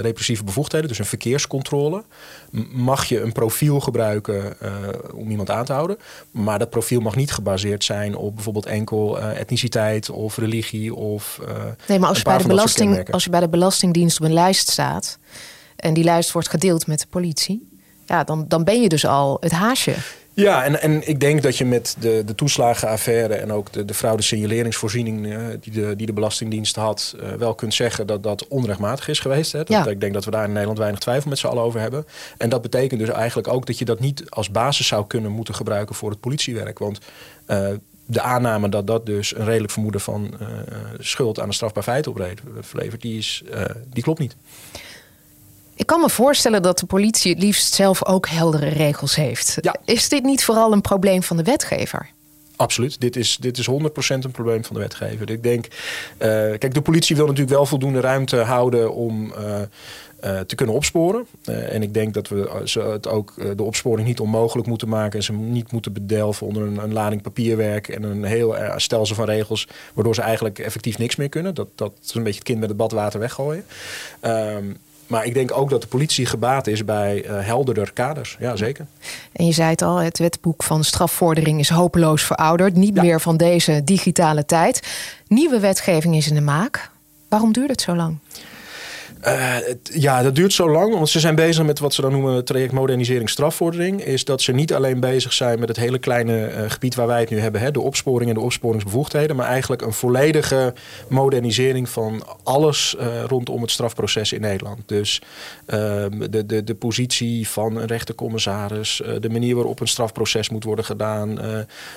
repressieve bevoegdheden, dus een verkeerscontrole, mag je een profiel gebruiken om iemand aan te houden. Maar dat profiel mag niet gebaseerd zijn op bijvoorbeeld enkel etnisch etniciteit of religie of. Uh, nee, maar als je, bij de belasting, als je bij de Belastingdienst op een lijst staat en die lijst wordt gedeeld met de politie, ja, dan, dan ben je dus al het haasje. Ja, en, en ik denk dat je met de, de toeslagenaffaire en ook de, de fraude signaleringsvoorziening uh, die, de, die de Belastingdienst had, uh, wel kunt zeggen dat dat onrechtmatig is geweest. Hè? Dat, ja. Ik denk dat we daar in Nederland weinig twijfel met z'n allen over hebben. En dat betekent dus eigenlijk ook dat je dat niet als basis zou kunnen moeten gebruiken voor het politiewerk. Want uh, de aanname dat dat dus een redelijk vermoeden van schuld aan een strafbaar feit oplevert, die, is, die klopt niet. Ik kan me voorstellen dat de politie het liefst zelf ook heldere regels heeft. Ja. Is dit niet vooral een probleem van de wetgever? Absoluut. Dit is, dit is 100% een probleem van de wetgever. Ik denk, uh, kijk, de politie wil natuurlijk wel voldoende ruimte houden om uh, te kunnen opsporen. Uh, en ik denk dat we ze het ook uh, de opsporing niet onmogelijk moeten maken en ze niet moeten bedelven onder een, een lading papierwerk en een heel stelsel van regels, waardoor ze eigenlijk effectief niks meer kunnen. Dat, dat is een beetje het kind met het badwater weggooien. Um, maar ik denk ook dat de politie gebaat is bij uh, helderder kaders. Ja, zeker. En je zei het al, het wetboek van strafvordering is hopeloos verouderd. Niet ja. meer van deze digitale tijd. Nieuwe wetgeving is in de maak. Waarom duurt het zo lang? Uh, het, ja, dat duurt zo lang, want ze zijn bezig met wat ze dan noemen traject modernisering strafvordering. Is dat ze niet alleen bezig zijn met het hele kleine uh, gebied waar wij het nu hebben, hè, de opsporing en de opsporingsbevoegdheden, maar eigenlijk een volledige modernisering van alles uh, rondom het strafproces in Nederland. Dus ehm, de, de, de positie van een rechtercommissaris, de manier waarop een strafproces moet worden gedaan,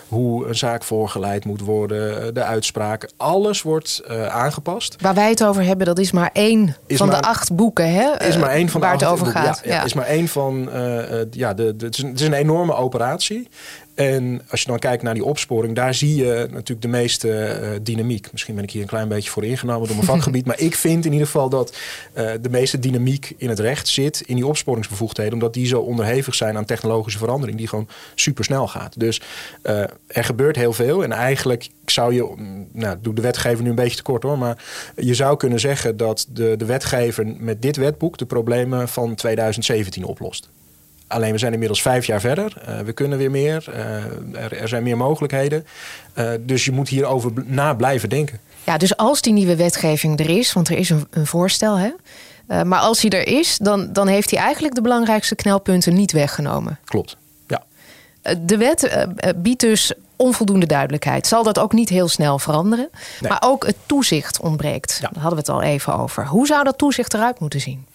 hoe een zaak voorgeleid moet worden, de uitspraken, alles wordt aangepast. Waar wij het over hebben, dat is maar één is van de acht boeken, hè? Is maar één van waar de het over gaat. Ja, ja, is maar één van. Uh, ja, de, de, het, is een, het is een enorme operatie. En als je dan kijkt naar die opsporing, daar zie je natuurlijk de meeste uh, dynamiek. Misschien ben ik hier een klein beetje voor ingenomen door mijn [laughs] vakgebied. maar ik vind in ieder geval dat uh, de meeste dynamiek in het recht zit in die opsporingsbevoegdheden. Omdat die zo onderhevig zijn aan technologische verandering, die gewoon super snel gaat. Dus uh, er gebeurt heel veel. En eigenlijk zou je, nou, doe de wetgever nu een beetje tekort hoor. Maar je zou kunnen zeggen dat de, de wetgever met dit wetboek de problemen van 2017 oplost. Alleen we zijn inmiddels vijf jaar verder. Uh, we kunnen weer meer. Uh, er, er, zijn meer mogelijkheden. Uh, dus je moet hierover na blijven denken. Ja, dus als die nieuwe wetgeving er is, want er is een, een voorstel, hè? maar als die er is, dan, dan heeft hij eigenlijk de belangrijkste knelpunten niet weggenomen. Klopt. Ja. De wet biedt dus onvoldoende duidelijkheid. Zal dat ook niet heel snel veranderen? Nee. Maar ook het toezicht ontbreekt. Ja. Daar hadden we het al even over. Hoe zou dat toezicht eruit moeten zien?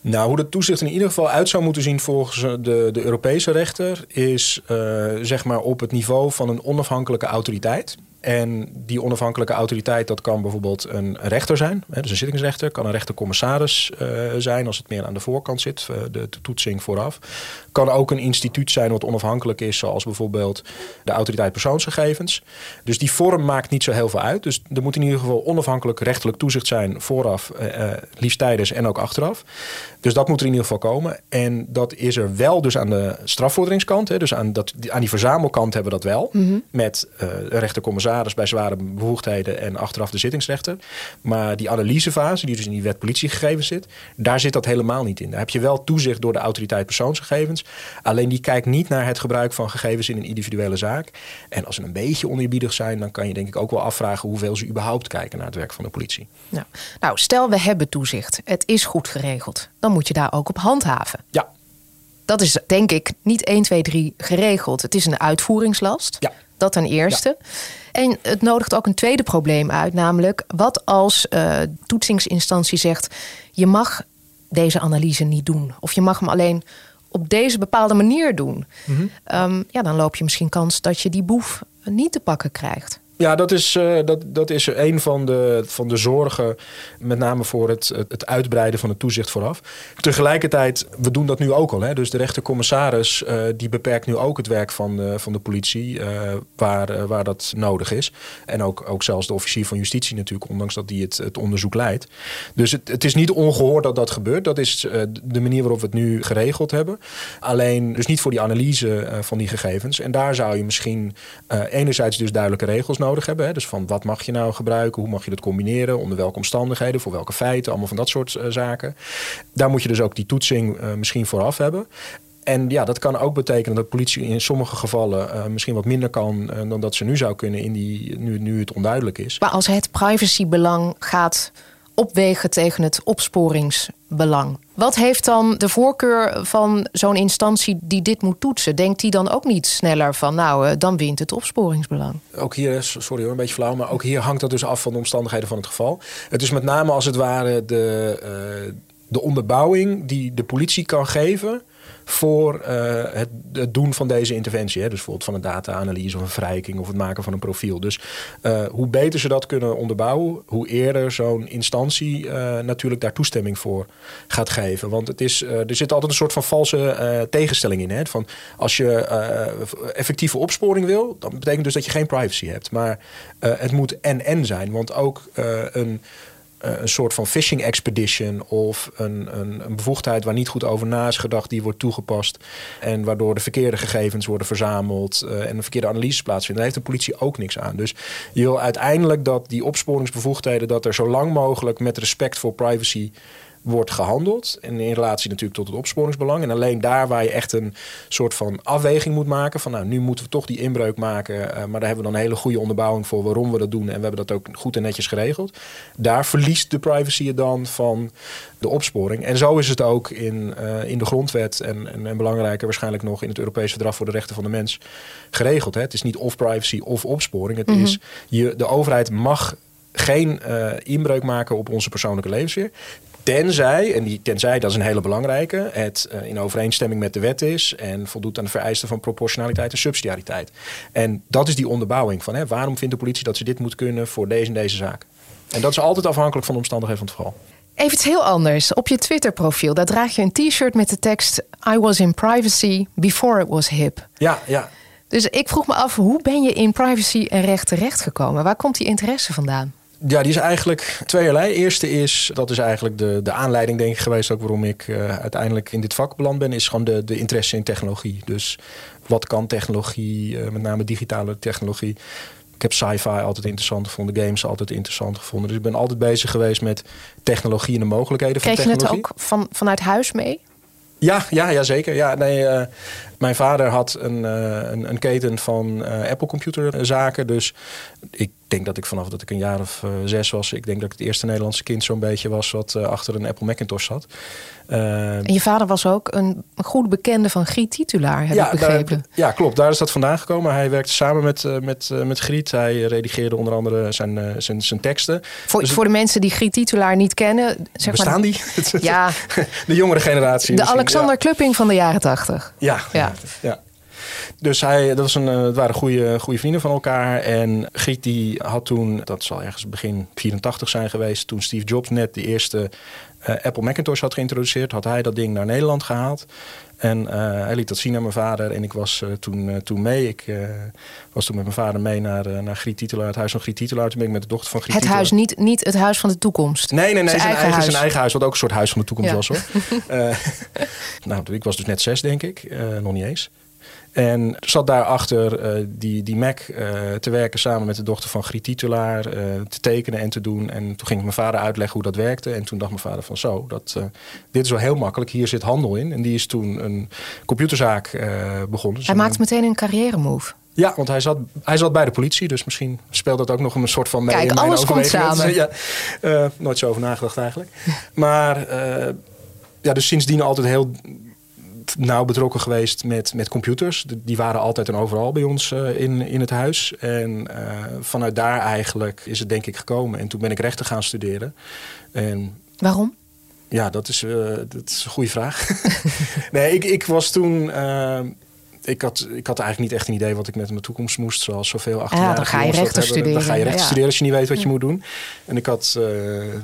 Nou, hoe dat toezicht in ieder geval uit zou moeten zien volgens de, de Europese rechter, is uh, zeg maar op het niveau van een onafhankelijke autoriteit. En die onafhankelijke autoriteit, dat kan bijvoorbeeld een rechter zijn, dus een zittingsrechter, kan een rechtercommissaris uh, zijn als het meer aan de voorkant zit, uh, de toetsing vooraf. Kan ook een instituut zijn wat onafhankelijk is, zoals bijvoorbeeld de autoriteit persoonsgegevens. Dus die vorm maakt niet zo heel veel uit. Dus er moet in ieder geval onafhankelijk rechterlijk toezicht zijn vooraf, uh, liefst tijdens en ook achteraf. Dus dat moet er in ieder geval komen. En dat is er wel dus aan de strafvorderingskant, dus aan, dat, aan die verzamelkant hebben we dat wel, mm -hmm. met een rechtercommissaris commissaris bij zware bevoegdheden en achteraf de zittingsrechter. Maar die analysefase, die dus in die wet politiegegevens zit, daar zit dat helemaal niet in. Daar heb je wel toezicht door de autoriteit persoonsgegevens. Alleen die kijkt niet naar het gebruik van gegevens in een individuele zaak. En als ze een beetje oneerbiedig zijn, dan kan je denk ik ook wel afvragen hoeveel ze überhaupt kijken naar het werk van de politie. Nou, nou stel we hebben toezicht. Het is goed geregeld. Dan moet je daar ook op handhaven. Ja. Dat is denk ik niet 1, 2, 3 geregeld. Het is een uitvoeringslast. Ja. Dat ten eerste. En het nodigt ook een tweede probleem uit, namelijk wat als uh, toetsingsinstantie zegt: je mag deze analyse niet doen, of je mag hem alleen op deze bepaalde manier doen. Mm -hmm. um, ja, dan loop je misschien kans dat je die boef niet te pakken krijgt. Ja, dat is, uh, dat, dat is een van de, van de zorgen, met name voor het, het uitbreiden van het toezicht vooraf. Tegelijkertijd, we doen dat nu ook al. Hè? Dus de rechtercommissaris uh, die beperkt nu ook het werk van de, van de politie, waar, waar dat nodig is. En ook, ook zelfs de officier van justitie natuurlijk, ondanks dat die het, het onderzoek leidt. Dus het, het is niet ongehoord dat dat gebeurt. Dat is de manier waarop we het nu geregeld hebben. Alleen dus niet voor die analyse van die gegevens. En daar zou je misschien enerzijds dus duidelijke regels nodig nodig hebben. Hè? Dus van wat mag je nou gebruiken, hoe mag je dat combineren, onder welke omstandigheden, voor welke feiten, allemaal van dat soort uh, zaken. Daar moet je dus ook die toetsing uh, misschien vooraf hebben. En ja, dat kan ook betekenen dat politie in sommige gevallen uh, misschien wat minder kan dan dat ze nu zou kunnen, in die, nu, nu het onduidelijk is. Maar als het privacybelang gaat opwegen tegen het opsporingsbelang. Wat heeft dan de voorkeur van zo'n instantie die dit moet toetsen? Denkt die dan ook niet sneller van, nou, uh, dan wint het opsporingsbelang? Ook hier, sorry hoor, een beetje flauw, maar ook hier hangt dat dus af van de omstandigheden van het geval. Het is met name als het ware de, uh, de onderbouwing die de politie kan geven voor uh, het, doen van deze interventie. Hè? Dus bijvoorbeeld van een data-analyse of een verrijking of het maken van een profiel. Dus uh, hoe beter ze dat kunnen onderbouwen, hoe eerder zo'n instantie uh, natuurlijk daar toestemming voor gaat geven. Want het is, er zit altijd een soort van valse tegenstelling in. Hè? Van als je effectieve opsporing wil, dan betekent dus dat je geen privacy hebt. Maar het moet en-en zijn. Want ook een een soort van phishing expedition of een, een, bevoegdheid waar niet goed over na is gedacht, die wordt toegepast. En waardoor de verkeerde gegevens worden verzameld uh, en een verkeerde analyse plaatsvindt. Daar heeft de politie ook niks aan. Dus je wil uiteindelijk dat die opsporingsbevoegdheden, dat er zo lang mogelijk met respect voor privacy wordt gehandeld. En in relatie natuurlijk tot het opsporingsbelang. En alleen daar waar je echt een soort van afweging moet maken. Van nou, nu moeten we toch die inbreuk maken. Uh, maar daar hebben we dan een hele goede onderbouwing voor waarom we dat doen. En we hebben dat ook goed en netjes geregeld. Daar verliest de privacy je dan van de opsporing. En zo is het ook in, uh, in de grondwet. En, en, en, belangrijker waarschijnlijk nog in het Europese Verdrag voor de Rechten van de Mens geregeld. Hè. Het is niet of privacy of opsporing. Het mm -hmm. is je, de overheid mag geen uh, inbreuk maken op onze persoonlijke levensfeer. Tenzij, en die tenzij dat is een hele belangrijke, het uh, in overeenstemming met de wet is en voldoet aan de vereisten van proportionaliteit en subsidiariteit. En dat is die onderbouwing van hè, waarom vindt de politie dat ze dit moet kunnen voor deze en deze zaak. En dat is altijd afhankelijk van de omstandigheden van het geval. Even iets heel anders. Op je Twitter-profiel, daar draag je een t-shirt met de tekst I was in privacy before it was hip. Ja, ja. Dus ik vroeg me af, hoe ben je in privacy en recht terechtgekomen? Waar komt die interesse vandaan? Ja, die is eigenlijk tweeërlei. Eerste is, dat is eigenlijk de, de aanleiding denk ik geweest... ook waarom ik uh, uiteindelijk in dit vak beland ben... is gewoon de, de interesse in technologie. Dus wat kan technologie, uh, met name digitale technologie... Ik heb sci-fi altijd interessant gevonden, games altijd interessant gevonden. Dus ik ben altijd bezig geweest met technologie en de mogelijkheden Kreeg van technologie. Kreeg je het ook van, vanuit huis mee? Ja, ja, ja zeker. Ja, nee, uh, mijn vader had een, uh, een, een, keten van uh, Apple computerzaken. Dus ik denk dat ik vanaf dat ik een jaar of zes was... ik denk dat ik het eerste Nederlandse kind zo'n beetje was... wat achter een Apple Macintosh zat. en je vader was ook een goed bekende van Griet Titulaar, heb ja, ik begrepen. Daar, ja, klopt. Daar is dat vandaan gekomen. Hij werkte samen met, met, met Griet. Hij redigeerde onder andere zijn, zijn, zijn teksten. Voor, dus voor de mensen die Griet Titulaar niet kennen... Zeg bestaan maar, die? [laughs] [laughs] ja. de jongere generatie. De Alexander ja. Klupping van de jaren tachtig. Ja, ja. Ja. Dus hij, dat was een, het waren goede, goede vrienden van elkaar. En Griet die had toen, dat zal ergens begin 84 zijn geweest... toen Steve Jobs net de eerste uh, Apple Macintosh had geïntroduceerd... had hij dat ding naar Nederland gehaald. En uh, hij liet dat zien aan mijn vader. En ik was uh, toen, toen mee. Ik was toen met mijn vader mee naar, naar Griet Titelaar, het huis van Griet Titelaar. Toen ben ik met de dochter van Griet Het huis, niet, niet het huis van de toekomst? Nee, nee, nee. Zijn, zijn eigen, huis. zijn eigen huis. Wat ook een soort huis van de toekomst ja. was hoor. [laughs] [laughs] nou, ik was dus net zes denk ik. nog niet eens. En zat daarachter uh, die, die Mac te werken samen met de dochter van Griet Titulaar, te tekenen en te doen. En toen ging ik mijn vader uitleggen hoe dat werkte. En toen dacht mijn vader van zo, dat, dit is wel heel makkelijk. Hier zit handel in. En die is toen een computerzaak begonnen. Hij maakte meteen een carrière move. Ja, want hij zat, hij zat bij de politie, dus misschien speelt dat ook nog een soort van mee Kijk, in alles komt samen. [laughs] Ja, nooit zo over nagedacht eigenlijk. [laughs] maar ja, dus sindsdien altijd heel nauw betrokken geweest met, met computers. Die waren altijd en overal bij ons uh, in, in het huis. En vanuit daar eigenlijk is het denk ik gekomen. En toen ben ik rechten gaan studeren. En Waarom? Ja, dat is, dat is een goede vraag. [laughs] nee, ik, ik was toen ik had, ik had eigenlijk niet echt een idee wat ik met mijn toekomst moest. Zoals zoveel achter ja, dan ga je rechten studeren. Dan ga je rechten studeren als je niet weet wat je moet doen. En ik had uh,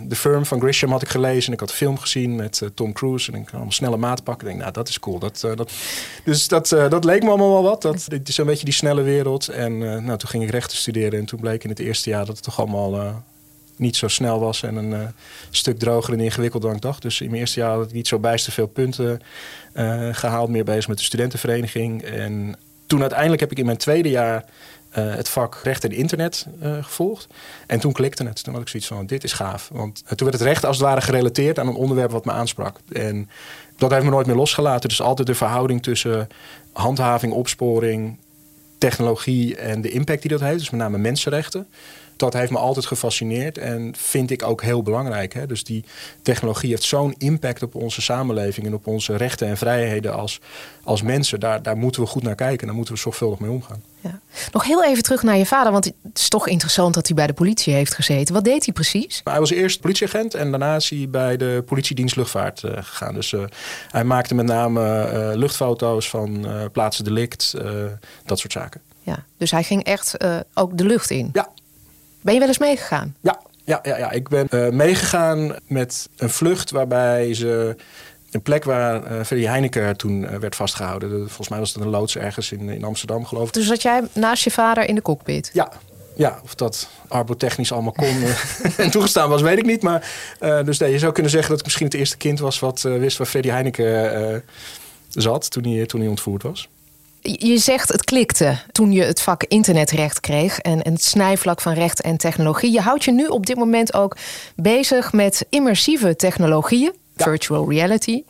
The Firm van Grisham had ik gelezen. En ik had een film gezien met uh, Tom Cruise. En ik kan allemaal snelle maat pakken. Ik denk, nou, dat is cool. Dat, uh, dat, dus dat, dat leek me allemaal wel wat. Dat, dit is een beetje die snelle wereld. En nou, toen ging ik rechten studeren. En toen bleek in het eerste jaar dat het toch allemaal niet zo snel was en een uh, stuk droger en ingewikkelder dan ik dacht. Dus in mijn eerste jaar had ik niet zo bijster veel punten uh, gehaald, meer bezig met de studentenvereniging. En toen uiteindelijk heb ik in mijn tweede jaar uh, het vak recht en internet gevolgd. En toen klikte het. Toen had ik zoiets van, dit is gaaf. Want toen werd het recht als het ware gerelateerd aan een onderwerp wat me aansprak. En dat heeft me nooit meer losgelaten. Dus altijd de verhouding tussen handhaving, opsporing, technologie en de impact die dat heeft. Dus met name mensenrechten dat heeft me altijd gefascineerd en vind ik ook heel belangrijk. Hè? Dus die technologie heeft zo'n impact op onze samenleving en op onze rechten en vrijheden als, als mensen. Daar, daar moeten we goed naar kijken. Daar moeten we zorgvuldig mee omgaan. Ja. Nog heel even terug naar je vader, want het is toch interessant dat hij bij de politie heeft gezeten. Wat deed hij precies? Hij was eerst politieagent en daarna is hij bij de politiedienst luchtvaart uh, gegaan. Dus uh, hij maakte met name uh, luchtfoto's van plaatsen delict, dat soort zaken. Ja, dus hij ging echt ook de lucht in? Ja, ben je wel eens meegegaan? Ja, ja, ja, ja. ik ben uh, meegegaan met een vlucht waarbij ze een plek waar uh, Freddy Heineken toen uh, werd vastgehouden. volgens mij was het een loods ergens in, in Amsterdam, geloof ik. Dus zat jij naast je vader in de cockpit? Ja, ja, of dat arbotechnisch allemaal kon [laughs] en toegestaan was, weet ik niet. Maar dus nee, je zou kunnen zeggen dat ik misschien het eerste kind was wat wist waar Freddy Heineken zat toen hij, toen hij ontvoerd was. Je zegt het klikte toen je het vak internetrecht kreeg en, het snijvlak van recht en technologie. Je houdt je nu op dit moment ook bezig met immersieve technologieën, virtual reality.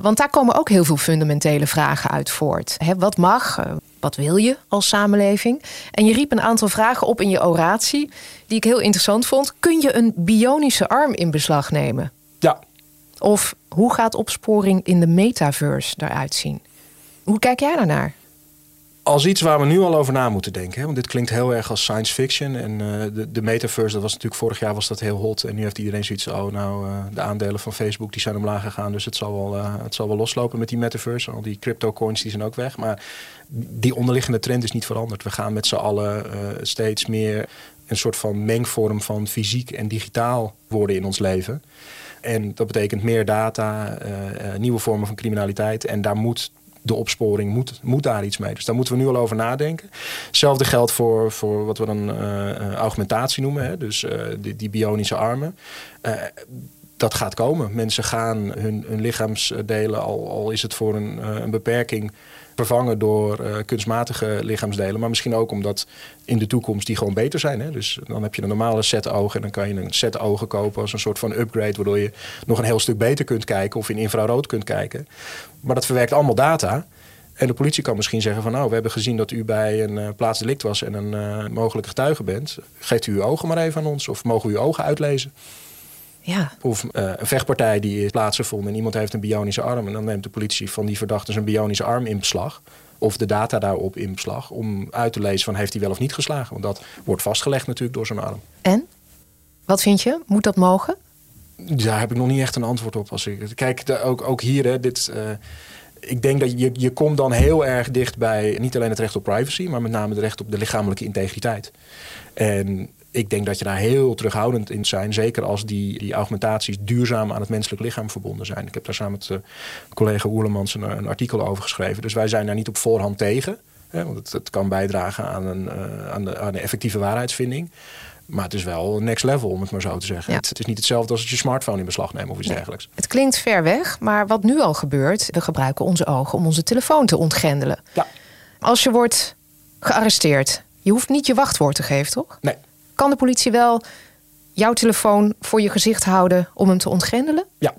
Want daar komen ook heel veel fundamentele vragen uit voort. wat mag? Eh, wat wil je als samenleving? En je riep een aantal vragen op in je oratie die ik heel interessant vond. Kun je een bionische arm in beslag nemen? Ja. Of hoe gaat opsporing in de metaverse eruit zien? Hoe kijk jij daarnaar? Als iets waar we nu al over na moeten denken. Hè? Want dit klinkt heel erg als science fiction. En uh, de, de metaverse, dat was natuurlijk vorig jaar was dat heel hot. En nu heeft iedereen zoiets oh nou, uh, de aandelen van Facebook die zijn omlaag gegaan. Dus het zal wel, uh, het zal wel loslopen met die metaverse. Al die crypto coins die zijn ook weg. Maar die onderliggende trend is niet veranderd. We gaan met z'n allen steeds meer een soort van mengvorm van fysiek en digitaal worden in ons leven. En dat betekent meer data, nieuwe vormen van criminaliteit. En daar moet de opsporing moet, moet daar iets mee. Dus daar moeten we nu al over nadenken. Hetzelfde geldt voor, voor wat we dan uh, augmentatie noemen. Hè? Dus uh, die, die, bionische armen. Dat gaat komen. Mensen gaan hun, hun lichaamsdelen, al, al is het voor een, een beperking vervangen door uh, kunstmatige lichaamsdelen. Maar misschien ook omdat in de toekomst die gewoon beter zijn. Hè? Dus dan heb je een normale set ogen en dan kan je een set ogen kopen als een soort van upgrade, waardoor je nog een heel stuk beter kunt kijken of in infrarood kunt kijken. Maar dat verwerkt allemaal data. En de politie kan misschien zeggen van nou, we hebben gezien dat u bij een uh, plaatsdelict was en een uh, mogelijke getuige bent. Geeft u uw ogen maar even aan ons of mogen we uw ogen uitlezen? Ja. Of uh, een vechtpartij die is plaatsgevonden en iemand heeft een bionische arm. En dan neemt de politie van die verdachte zijn bionische arm in beslag. Of de data daarop in beslag. Om uit te lezen van heeft hij wel of niet geslagen. Want dat wordt vastgelegd natuurlijk door zijn arm. En? Wat vind je? Moet dat mogen? Daar heb ik nog niet echt een antwoord op. Als ik, kijk, ook, ook hier, hè, dit, uh, ik denk dat je, je komt dan heel erg dicht bij niet alleen het recht op privacy, maar met name het recht op de lichamelijke integriteit. En ik denk dat je daar heel terughoudend in zijn. Zeker als die, die augmentaties duurzaam aan het menselijk lichaam verbonden zijn. Ik heb daar samen met uh, collega Oerlemans een, een, artikel over geschreven. Dus wij zijn daar niet op voorhand tegen. Hè, want het, het, kan bijdragen aan, een, uh, aan, de, aan de effectieve waarheidsvinding. Maar het is wel next level, om het maar zo te zeggen. Het, het, is niet hetzelfde als het je smartphone in beslag neemt of iets dergelijks. Het klinkt ver weg, maar wat nu al gebeurt... we gebruiken onze ogen om onze telefoon te ontgrendelen. Ja. Als je wordt gearresteerd, je hoeft niet je wachtwoord te geven, toch? Nee. Kan de politie wel jouw telefoon voor je gezicht houden om hem te ontgrendelen? Ja,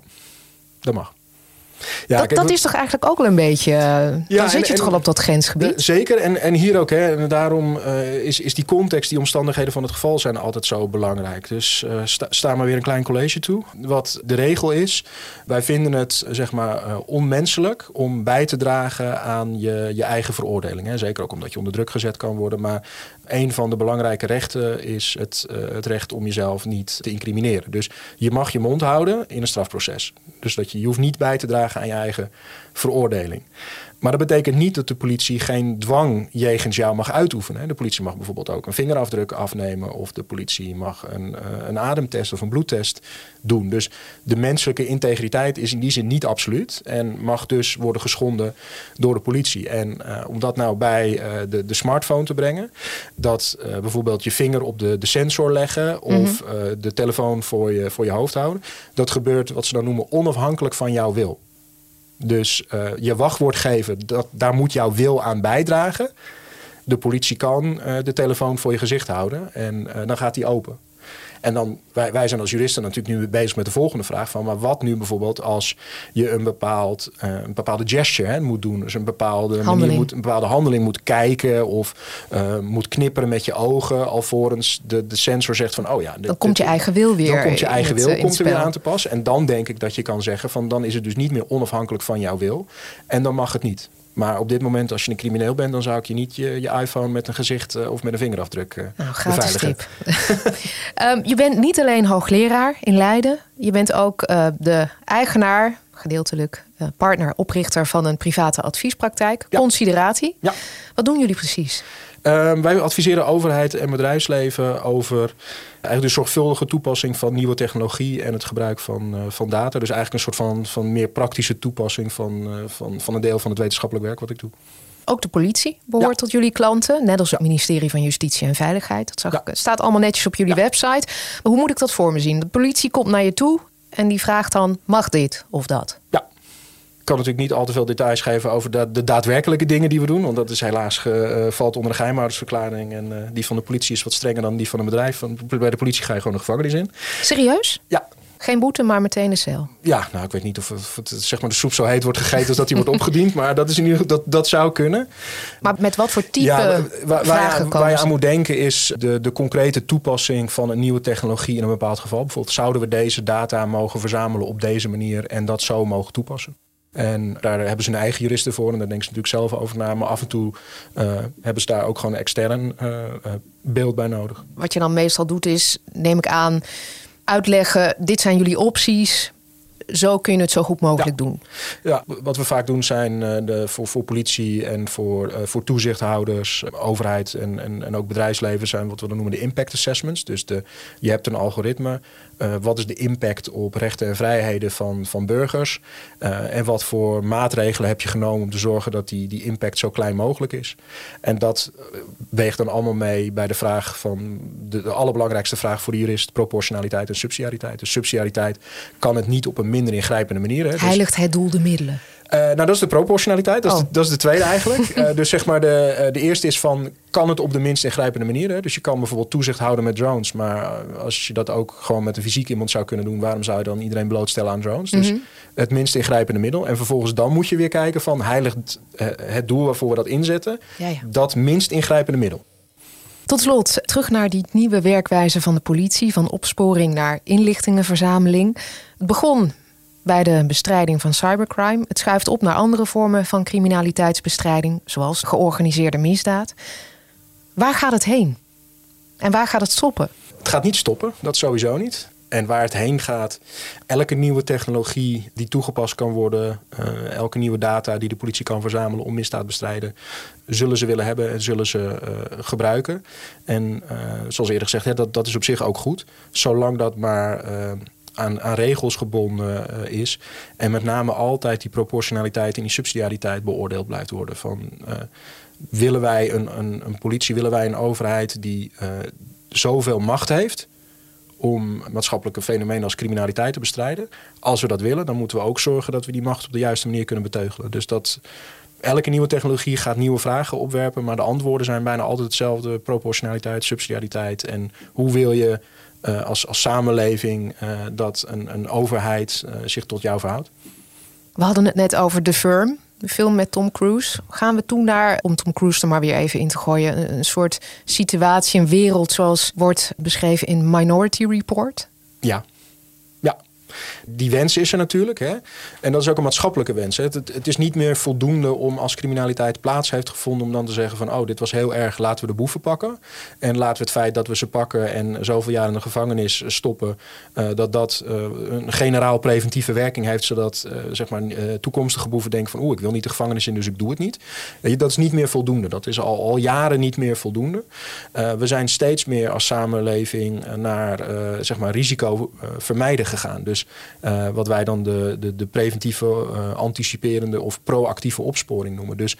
dat mag. Ja, dat, dat is toch eigenlijk ook wel een beetje. Ja, dan zit je toch al op dat grensgebied. zeker. En, en hier ook. Hè, en daarom uh, is, is die context, die omstandigheden van het geval zijn altijd zo belangrijk. Dus uh, sta, sta maar weer een klein college toe. Wat de regel is. Wij vinden het zeg maar uh, onmenselijk om bij te dragen aan je, je eigen veroordeling. Hè. Zeker ook omdat je onder druk gezet kan worden. Maar een van de belangrijke rechten is het, het recht om jezelf niet te incrimineren. Dus je mag je mond houden in een strafproces. Dus dat je hoeft niet bij te dragen aan je eigen veroordeling. Maar dat betekent niet dat de politie geen dwang jegens jou mag uitoefenen. De politie mag bijvoorbeeld ook een vingerafdruk afnemen. Of de politie mag een, eh, een ademtest of een bloedtest doen. Dus de menselijke integriteit is in die zin niet absoluut. En mag dus worden geschonden door de politie. En uh, om dat nou bij uh, de, de smartphone te brengen. Dat uh, bijvoorbeeld je vinger op de, de sensor leggen. Of mm -hmm. de telefoon voor je, voor je hoofd houden. Dat gebeurt wat ze dan noemen onafhankelijk van jouw wil. Dus uh, je wachtwoord geven, dat, daar moet jouw wil aan bijdragen. De politie kan uh, de telefoon voor je gezicht houden en uh, dan gaat die open. En dan, wij, wij zijn als juristen natuurlijk nu bezig met de volgende vraag van, maar wat nu bijvoorbeeld als je een, bepaald, uh, een bepaalde gesture hè, moet doen, dus een bepaalde manier moet, een bepaalde handeling moet kijken of uh, moet knipperen met je ogen, alvorens de, de sensor zegt van, oh ja, dan komt je eigen wil weer. Dan komt je eigen wil komt er weer aan te pas. En dan denk ik dat je kan zeggen van, dan is het dus niet meer onafhankelijk van jouw wil en dan mag het niet. Maar op dit moment, als je een crimineel bent, dan zou ik je niet je, je iPhone met een gezicht uh, of met een vingerafdruk uh, nou, beveiligen. um, [laughs] je bent niet alleen hoogleraar in Leiden, je bent ook uh, de eigenaar, gedeeltelijk partner, oprichter van een private adviespraktijk, ja. Consideratie. Ja. Wat doen jullie precies? Uh, wij adviseren overheid en bedrijfsleven over eigenlijk de zorgvuldige toepassing van nieuwe technologie en het gebruik van, uh, van data. Dus eigenlijk een soort van, van meer praktische toepassing van, uh, van, van een deel van het wetenschappelijk werk wat ik doe. Ook de politie behoort ja. tot jullie klanten, net als het ministerie van Justitie en Veiligheid. Dat zag ja. ik, staat allemaal netjes op jullie ja. website. Maar hoe moet ik dat voor me zien? De politie komt naar je toe en die vraagt dan: mag dit of dat? Ja, kan natuurlijk niet al te veel details geven over de, de daadwerkelijke dingen die we doen. Want dat is helaas ge, uh, valt onder de geheimhoudersverklaring. En uh, die van de politie is wat strenger dan die van een bedrijf. Van, bij de politie ga je gewoon de gevangenis in. Serieus? Ja. Geen boete, maar meteen de cel. Ja, nou, ik weet niet of, of het, zeg maar de soep zo heet wordt gegeten als dat die wordt opgediend. Maar dat, is in ieder geval, dat, dat zou kunnen. Maar met wat voor type ja, waar, waar, je, waar je aan moet denken is de, de concrete toepassing van een nieuwe technologie in een bepaald geval. Bijvoorbeeld zouden we deze data mogen verzamelen op deze manier en dat zo mogen toepassen. En daar hebben ze een eigen juristen voor. En daar denken ze natuurlijk zelf over na. Maar af en toe uh, hebben ze daar ook gewoon een extern uh, beeld bij nodig. Wat je dan meestal doet is, neem ik aan, uitleggen... dit zijn jullie opties, zo kun je het zo goed mogelijk ja. doen. Ja, wat we vaak doen zijn uh, de, voor, voor politie en voor, uh, voor toezichthouders, overheid en, en, en ook bedrijfsleven zijn wat we dan noemen de impact assessments. Dus de, je hebt een algoritme. Uh, wat is de impact op rechten en vrijheden van, van burgers? en wat voor maatregelen heb je genomen om te zorgen dat die, die impact zo klein mogelijk is? En dat weegt dan allemaal mee bij de vraag van de, de allerbelangrijkste vraag voor de jurist: proportionaliteit en subsidiariteit. Dus subsidiariteit kan het niet op een minder ingrijpende manier. Hè. Heiligt het doel de middelen? Uh, nou, dat is de proportionaliteit. Dat, oh. is, de, dat is de tweede eigenlijk. uh, [laughs] dus zeg maar, de, uh, de eerste is van, kan het op de minst ingrijpende manier? Hè? Dus je kan bijvoorbeeld toezicht houden met drones. Maar als je dat ook gewoon met een fysiek iemand zou kunnen doen... waarom zou je dan iedereen blootstellen aan drones? Dus mm -hmm. het minst ingrijpende middel. En vervolgens dan moet je weer kijken van... heiligt het doel waarvoor we dat inzetten... Ja, ja. dat minst ingrijpende middel. Tot slot, terug naar die nieuwe werkwijze van de politie... van opsporing naar inlichtingenverzameling. Het begon bij de bestrijding van cybercrime. Het schuift op naar andere vormen van criminaliteitsbestrijding, zoals georganiseerde misdaad. Waar gaat het heen? En waar gaat het stoppen? Het gaat niet stoppen, dat sowieso niet. En waar het heen gaat, elke nieuwe technologie die toegepast kan worden, uh, elke nieuwe data die de politie kan verzamelen om misdaad te bestrijden, zullen ze willen hebben en zullen ze uh, gebruiken. En uh, zoals eerder gezegd, dat, dat is op zich ook goed, zolang dat maar aan, aan, regels gebonden uh, is. En met name altijd die proportionaliteit en die subsidiariteit beoordeeld blijft worden. Van, uh, willen wij een, een, een, politie, willen wij een overheid die uh, zoveel macht heeft om maatschappelijke fenomenen als criminaliteit te bestrijden. Als we dat willen, dan moeten we ook zorgen dat we die macht op de juiste manier kunnen beteugelen. Dus dat, elke nieuwe technologie gaat nieuwe vragen opwerpen, maar de antwoorden zijn bijna altijd hetzelfde: proportionaliteit, subsidiariteit. En hoe wil je uh, als, als samenleving uh, dat een, een overheid uh, zich tot jou verhoudt? We hadden het net over The Firm, de film met Tom Cruise. Gaan we toen daar, om Tom Cruise er maar weer even in te gooien, een, een soort situatie, een wereld zoals wordt beschreven in Minority Report? Ja, die wens is er natuurlijk. Hè? En dat is ook een maatschappelijke wens. Hè? Het, is niet meer voldoende om als criminaliteit plaats heeft gevonden... om dan te zeggen van, oh, dit was heel erg, laten we de boeven pakken. En laten we het feit dat we ze pakken en zoveel jaar in de gevangenis stoppen... Uh, dat dat uh, een generaal preventieve werking heeft... zodat zeg maar, toekomstige boeven denken van... oeh, ik wil niet de gevangenis in, dus ik doe het niet. dat is niet meer voldoende. Dat is al, al jaren niet meer voldoende. we zijn steeds meer als samenleving naar zeg maar, risico vermijden gegaan. Dus uh, wat wij dan de, de, de preventieve, uh, anticiperende of proactieve opsporing noemen. Dus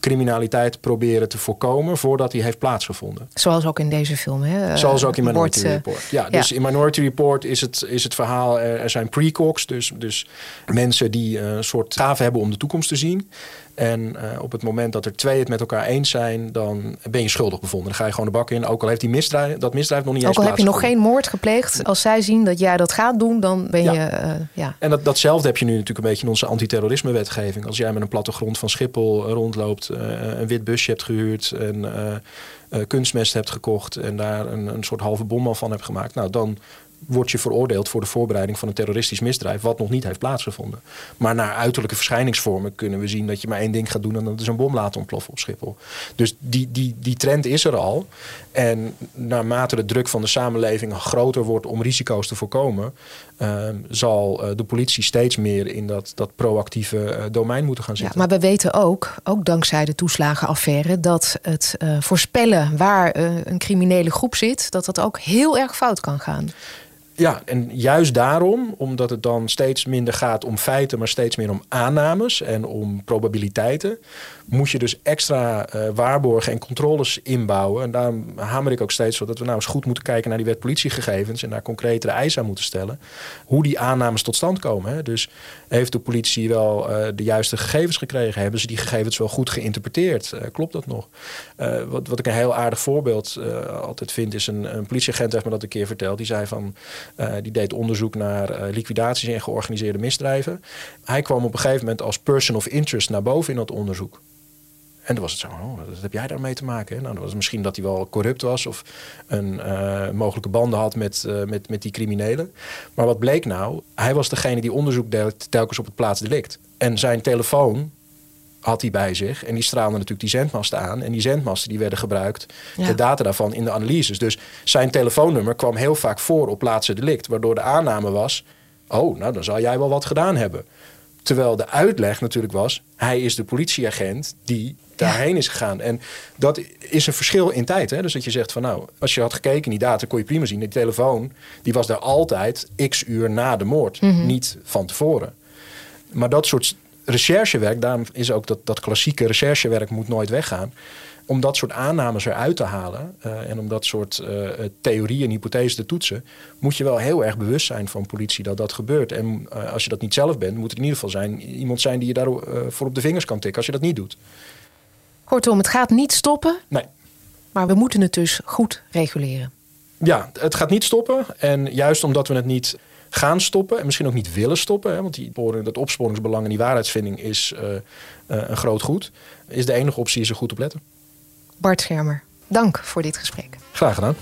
criminaliteit proberen te voorkomen voordat die heeft plaatsgevonden. Zoals ook in deze film, hè? Zoals ook in Minority Report. Ja, dus in Minority Report is het, is het verhaal, er, zijn precogs, dus, dus mensen die een soort gave hebben om de toekomst te zien. En uh, op het moment dat er twee het met elkaar eens zijn, dan ben je schuldig bevonden. Dan ga je gewoon de bak in. Ook al heeft die misdrijf, dat misdrijf nog niet ook eens Ook al heb je nog geen moord gepleegd. Als zij zien dat jij dat gaat doen, dan ben ja. je... Uh, ja. En dat, datzelfde heb je nu natuurlijk een beetje in onze antiterrorisme-wetgeving. Als jij met een plattegrond van Schiphol rondloopt, uh, een wit busje hebt gehuurd en kunstmest hebt gekocht en daar een, een soort halve bom al van hebt gemaakt. Nou, dan word je veroordeeld voor de voorbereiding van een terroristisch misdrijf, wat nog niet heeft plaatsgevonden. Maar naar uiterlijke verschijningsvormen kunnen we zien dat je maar één ding gaat doen en dat is een bom laten ontploffen op Schiphol. Dus die, die, die trend is er al. En naarmate de druk van de samenleving groter wordt om risico's te voorkomen, uh, zal uh, de politie steeds meer in dat, dat proactieve uh, domein moeten gaan zitten. Ja, maar we weten ook, ook dankzij de toeslagenaffaire, dat het eh, voorspellen waar een criminele groep zit, dat dat ook heel erg fout kan gaan. Ja, en juist daarom, omdat het dan steeds minder gaat om feiten, maar steeds meer om aannames en om probabiliteiten, moet je dus extra uh, waarborgen en controles inbouwen. En daarom hamer ik ook steeds op dat we nou eens goed moeten kijken naar die wet politiegegevens en daar concretere eisen aan moeten stellen. Hoe die aannames tot stand komen. Hè. Dus heeft de politie wel uh, de juiste gegevens gekregen? Hebben ze die gegevens wel goed geïnterpreteerd? Uh, klopt dat nog? wat, wat ik een heel aardig voorbeeld altijd vind, is een, een politieagent heeft me dat een keer verteld. Die zei van, die deed onderzoek naar liquidaties en georganiseerde misdrijven. Hij kwam op een gegeven moment als person of interest naar boven in dat onderzoek. En dan was het zo, oh, wat heb jij daarmee te maken? Nou, dan was misschien dat hij wel corrupt was of een uh, mogelijke banden had met, met, met die criminelen. Maar wat bleek nou? Hij was degene die onderzoek deed telkens op het plaatsdelict. En zijn telefoon had hij bij zich. En die straalde natuurlijk die zendmasten aan. En die zendmasten die werden gebruikt, ja. de data daarvan, in de analyses. Dus zijn telefoonnummer kwam heel vaak voor op plaatsen delict. Waardoor de aanname was, oh, nou dan zal jij wel wat gedaan hebben. Terwijl de uitleg natuurlijk was, hij is de politieagent die daarheen is gegaan. En dat is een verschil in tijd. Hè? Dus dat je zegt van nou, als je had gekeken in die data, kon je prima zien. Die telefoon, die was daar altijd x uur na de moord. Mm -hmm. Niet van tevoren. Maar dat soort recherchewerk, daarom is ook dat, dat klassieke recherchewerk moet nooit weggaan. Om dat soort aannames eruit te halen uh, en om dat soort uh, theorieën en hypotheses te toetsen, moet je wel heel erg bewust zijn van politie dat dat gebeurt. En uh, als je dat niet zelf bent, moet het in ieder geval zijn iemand zijn die je daarvoor voor op de vingers kan tikken als je dat niet doet. Kortom, het gaat niet stoppen. Nee. Maar we moeten het dus goed reguleren. Ja, het gaat niet stoppen. En juist omdat we het niet gaan stoppen en misschien ook niet willen stoppen, hè, want die, dat opsporingsbelang en die waarheidsvinding is uh, uh, een groot goed, is de enige optie is er goed op letten. Bart Schermer, dank voor dit gesprek. Graag gedaan.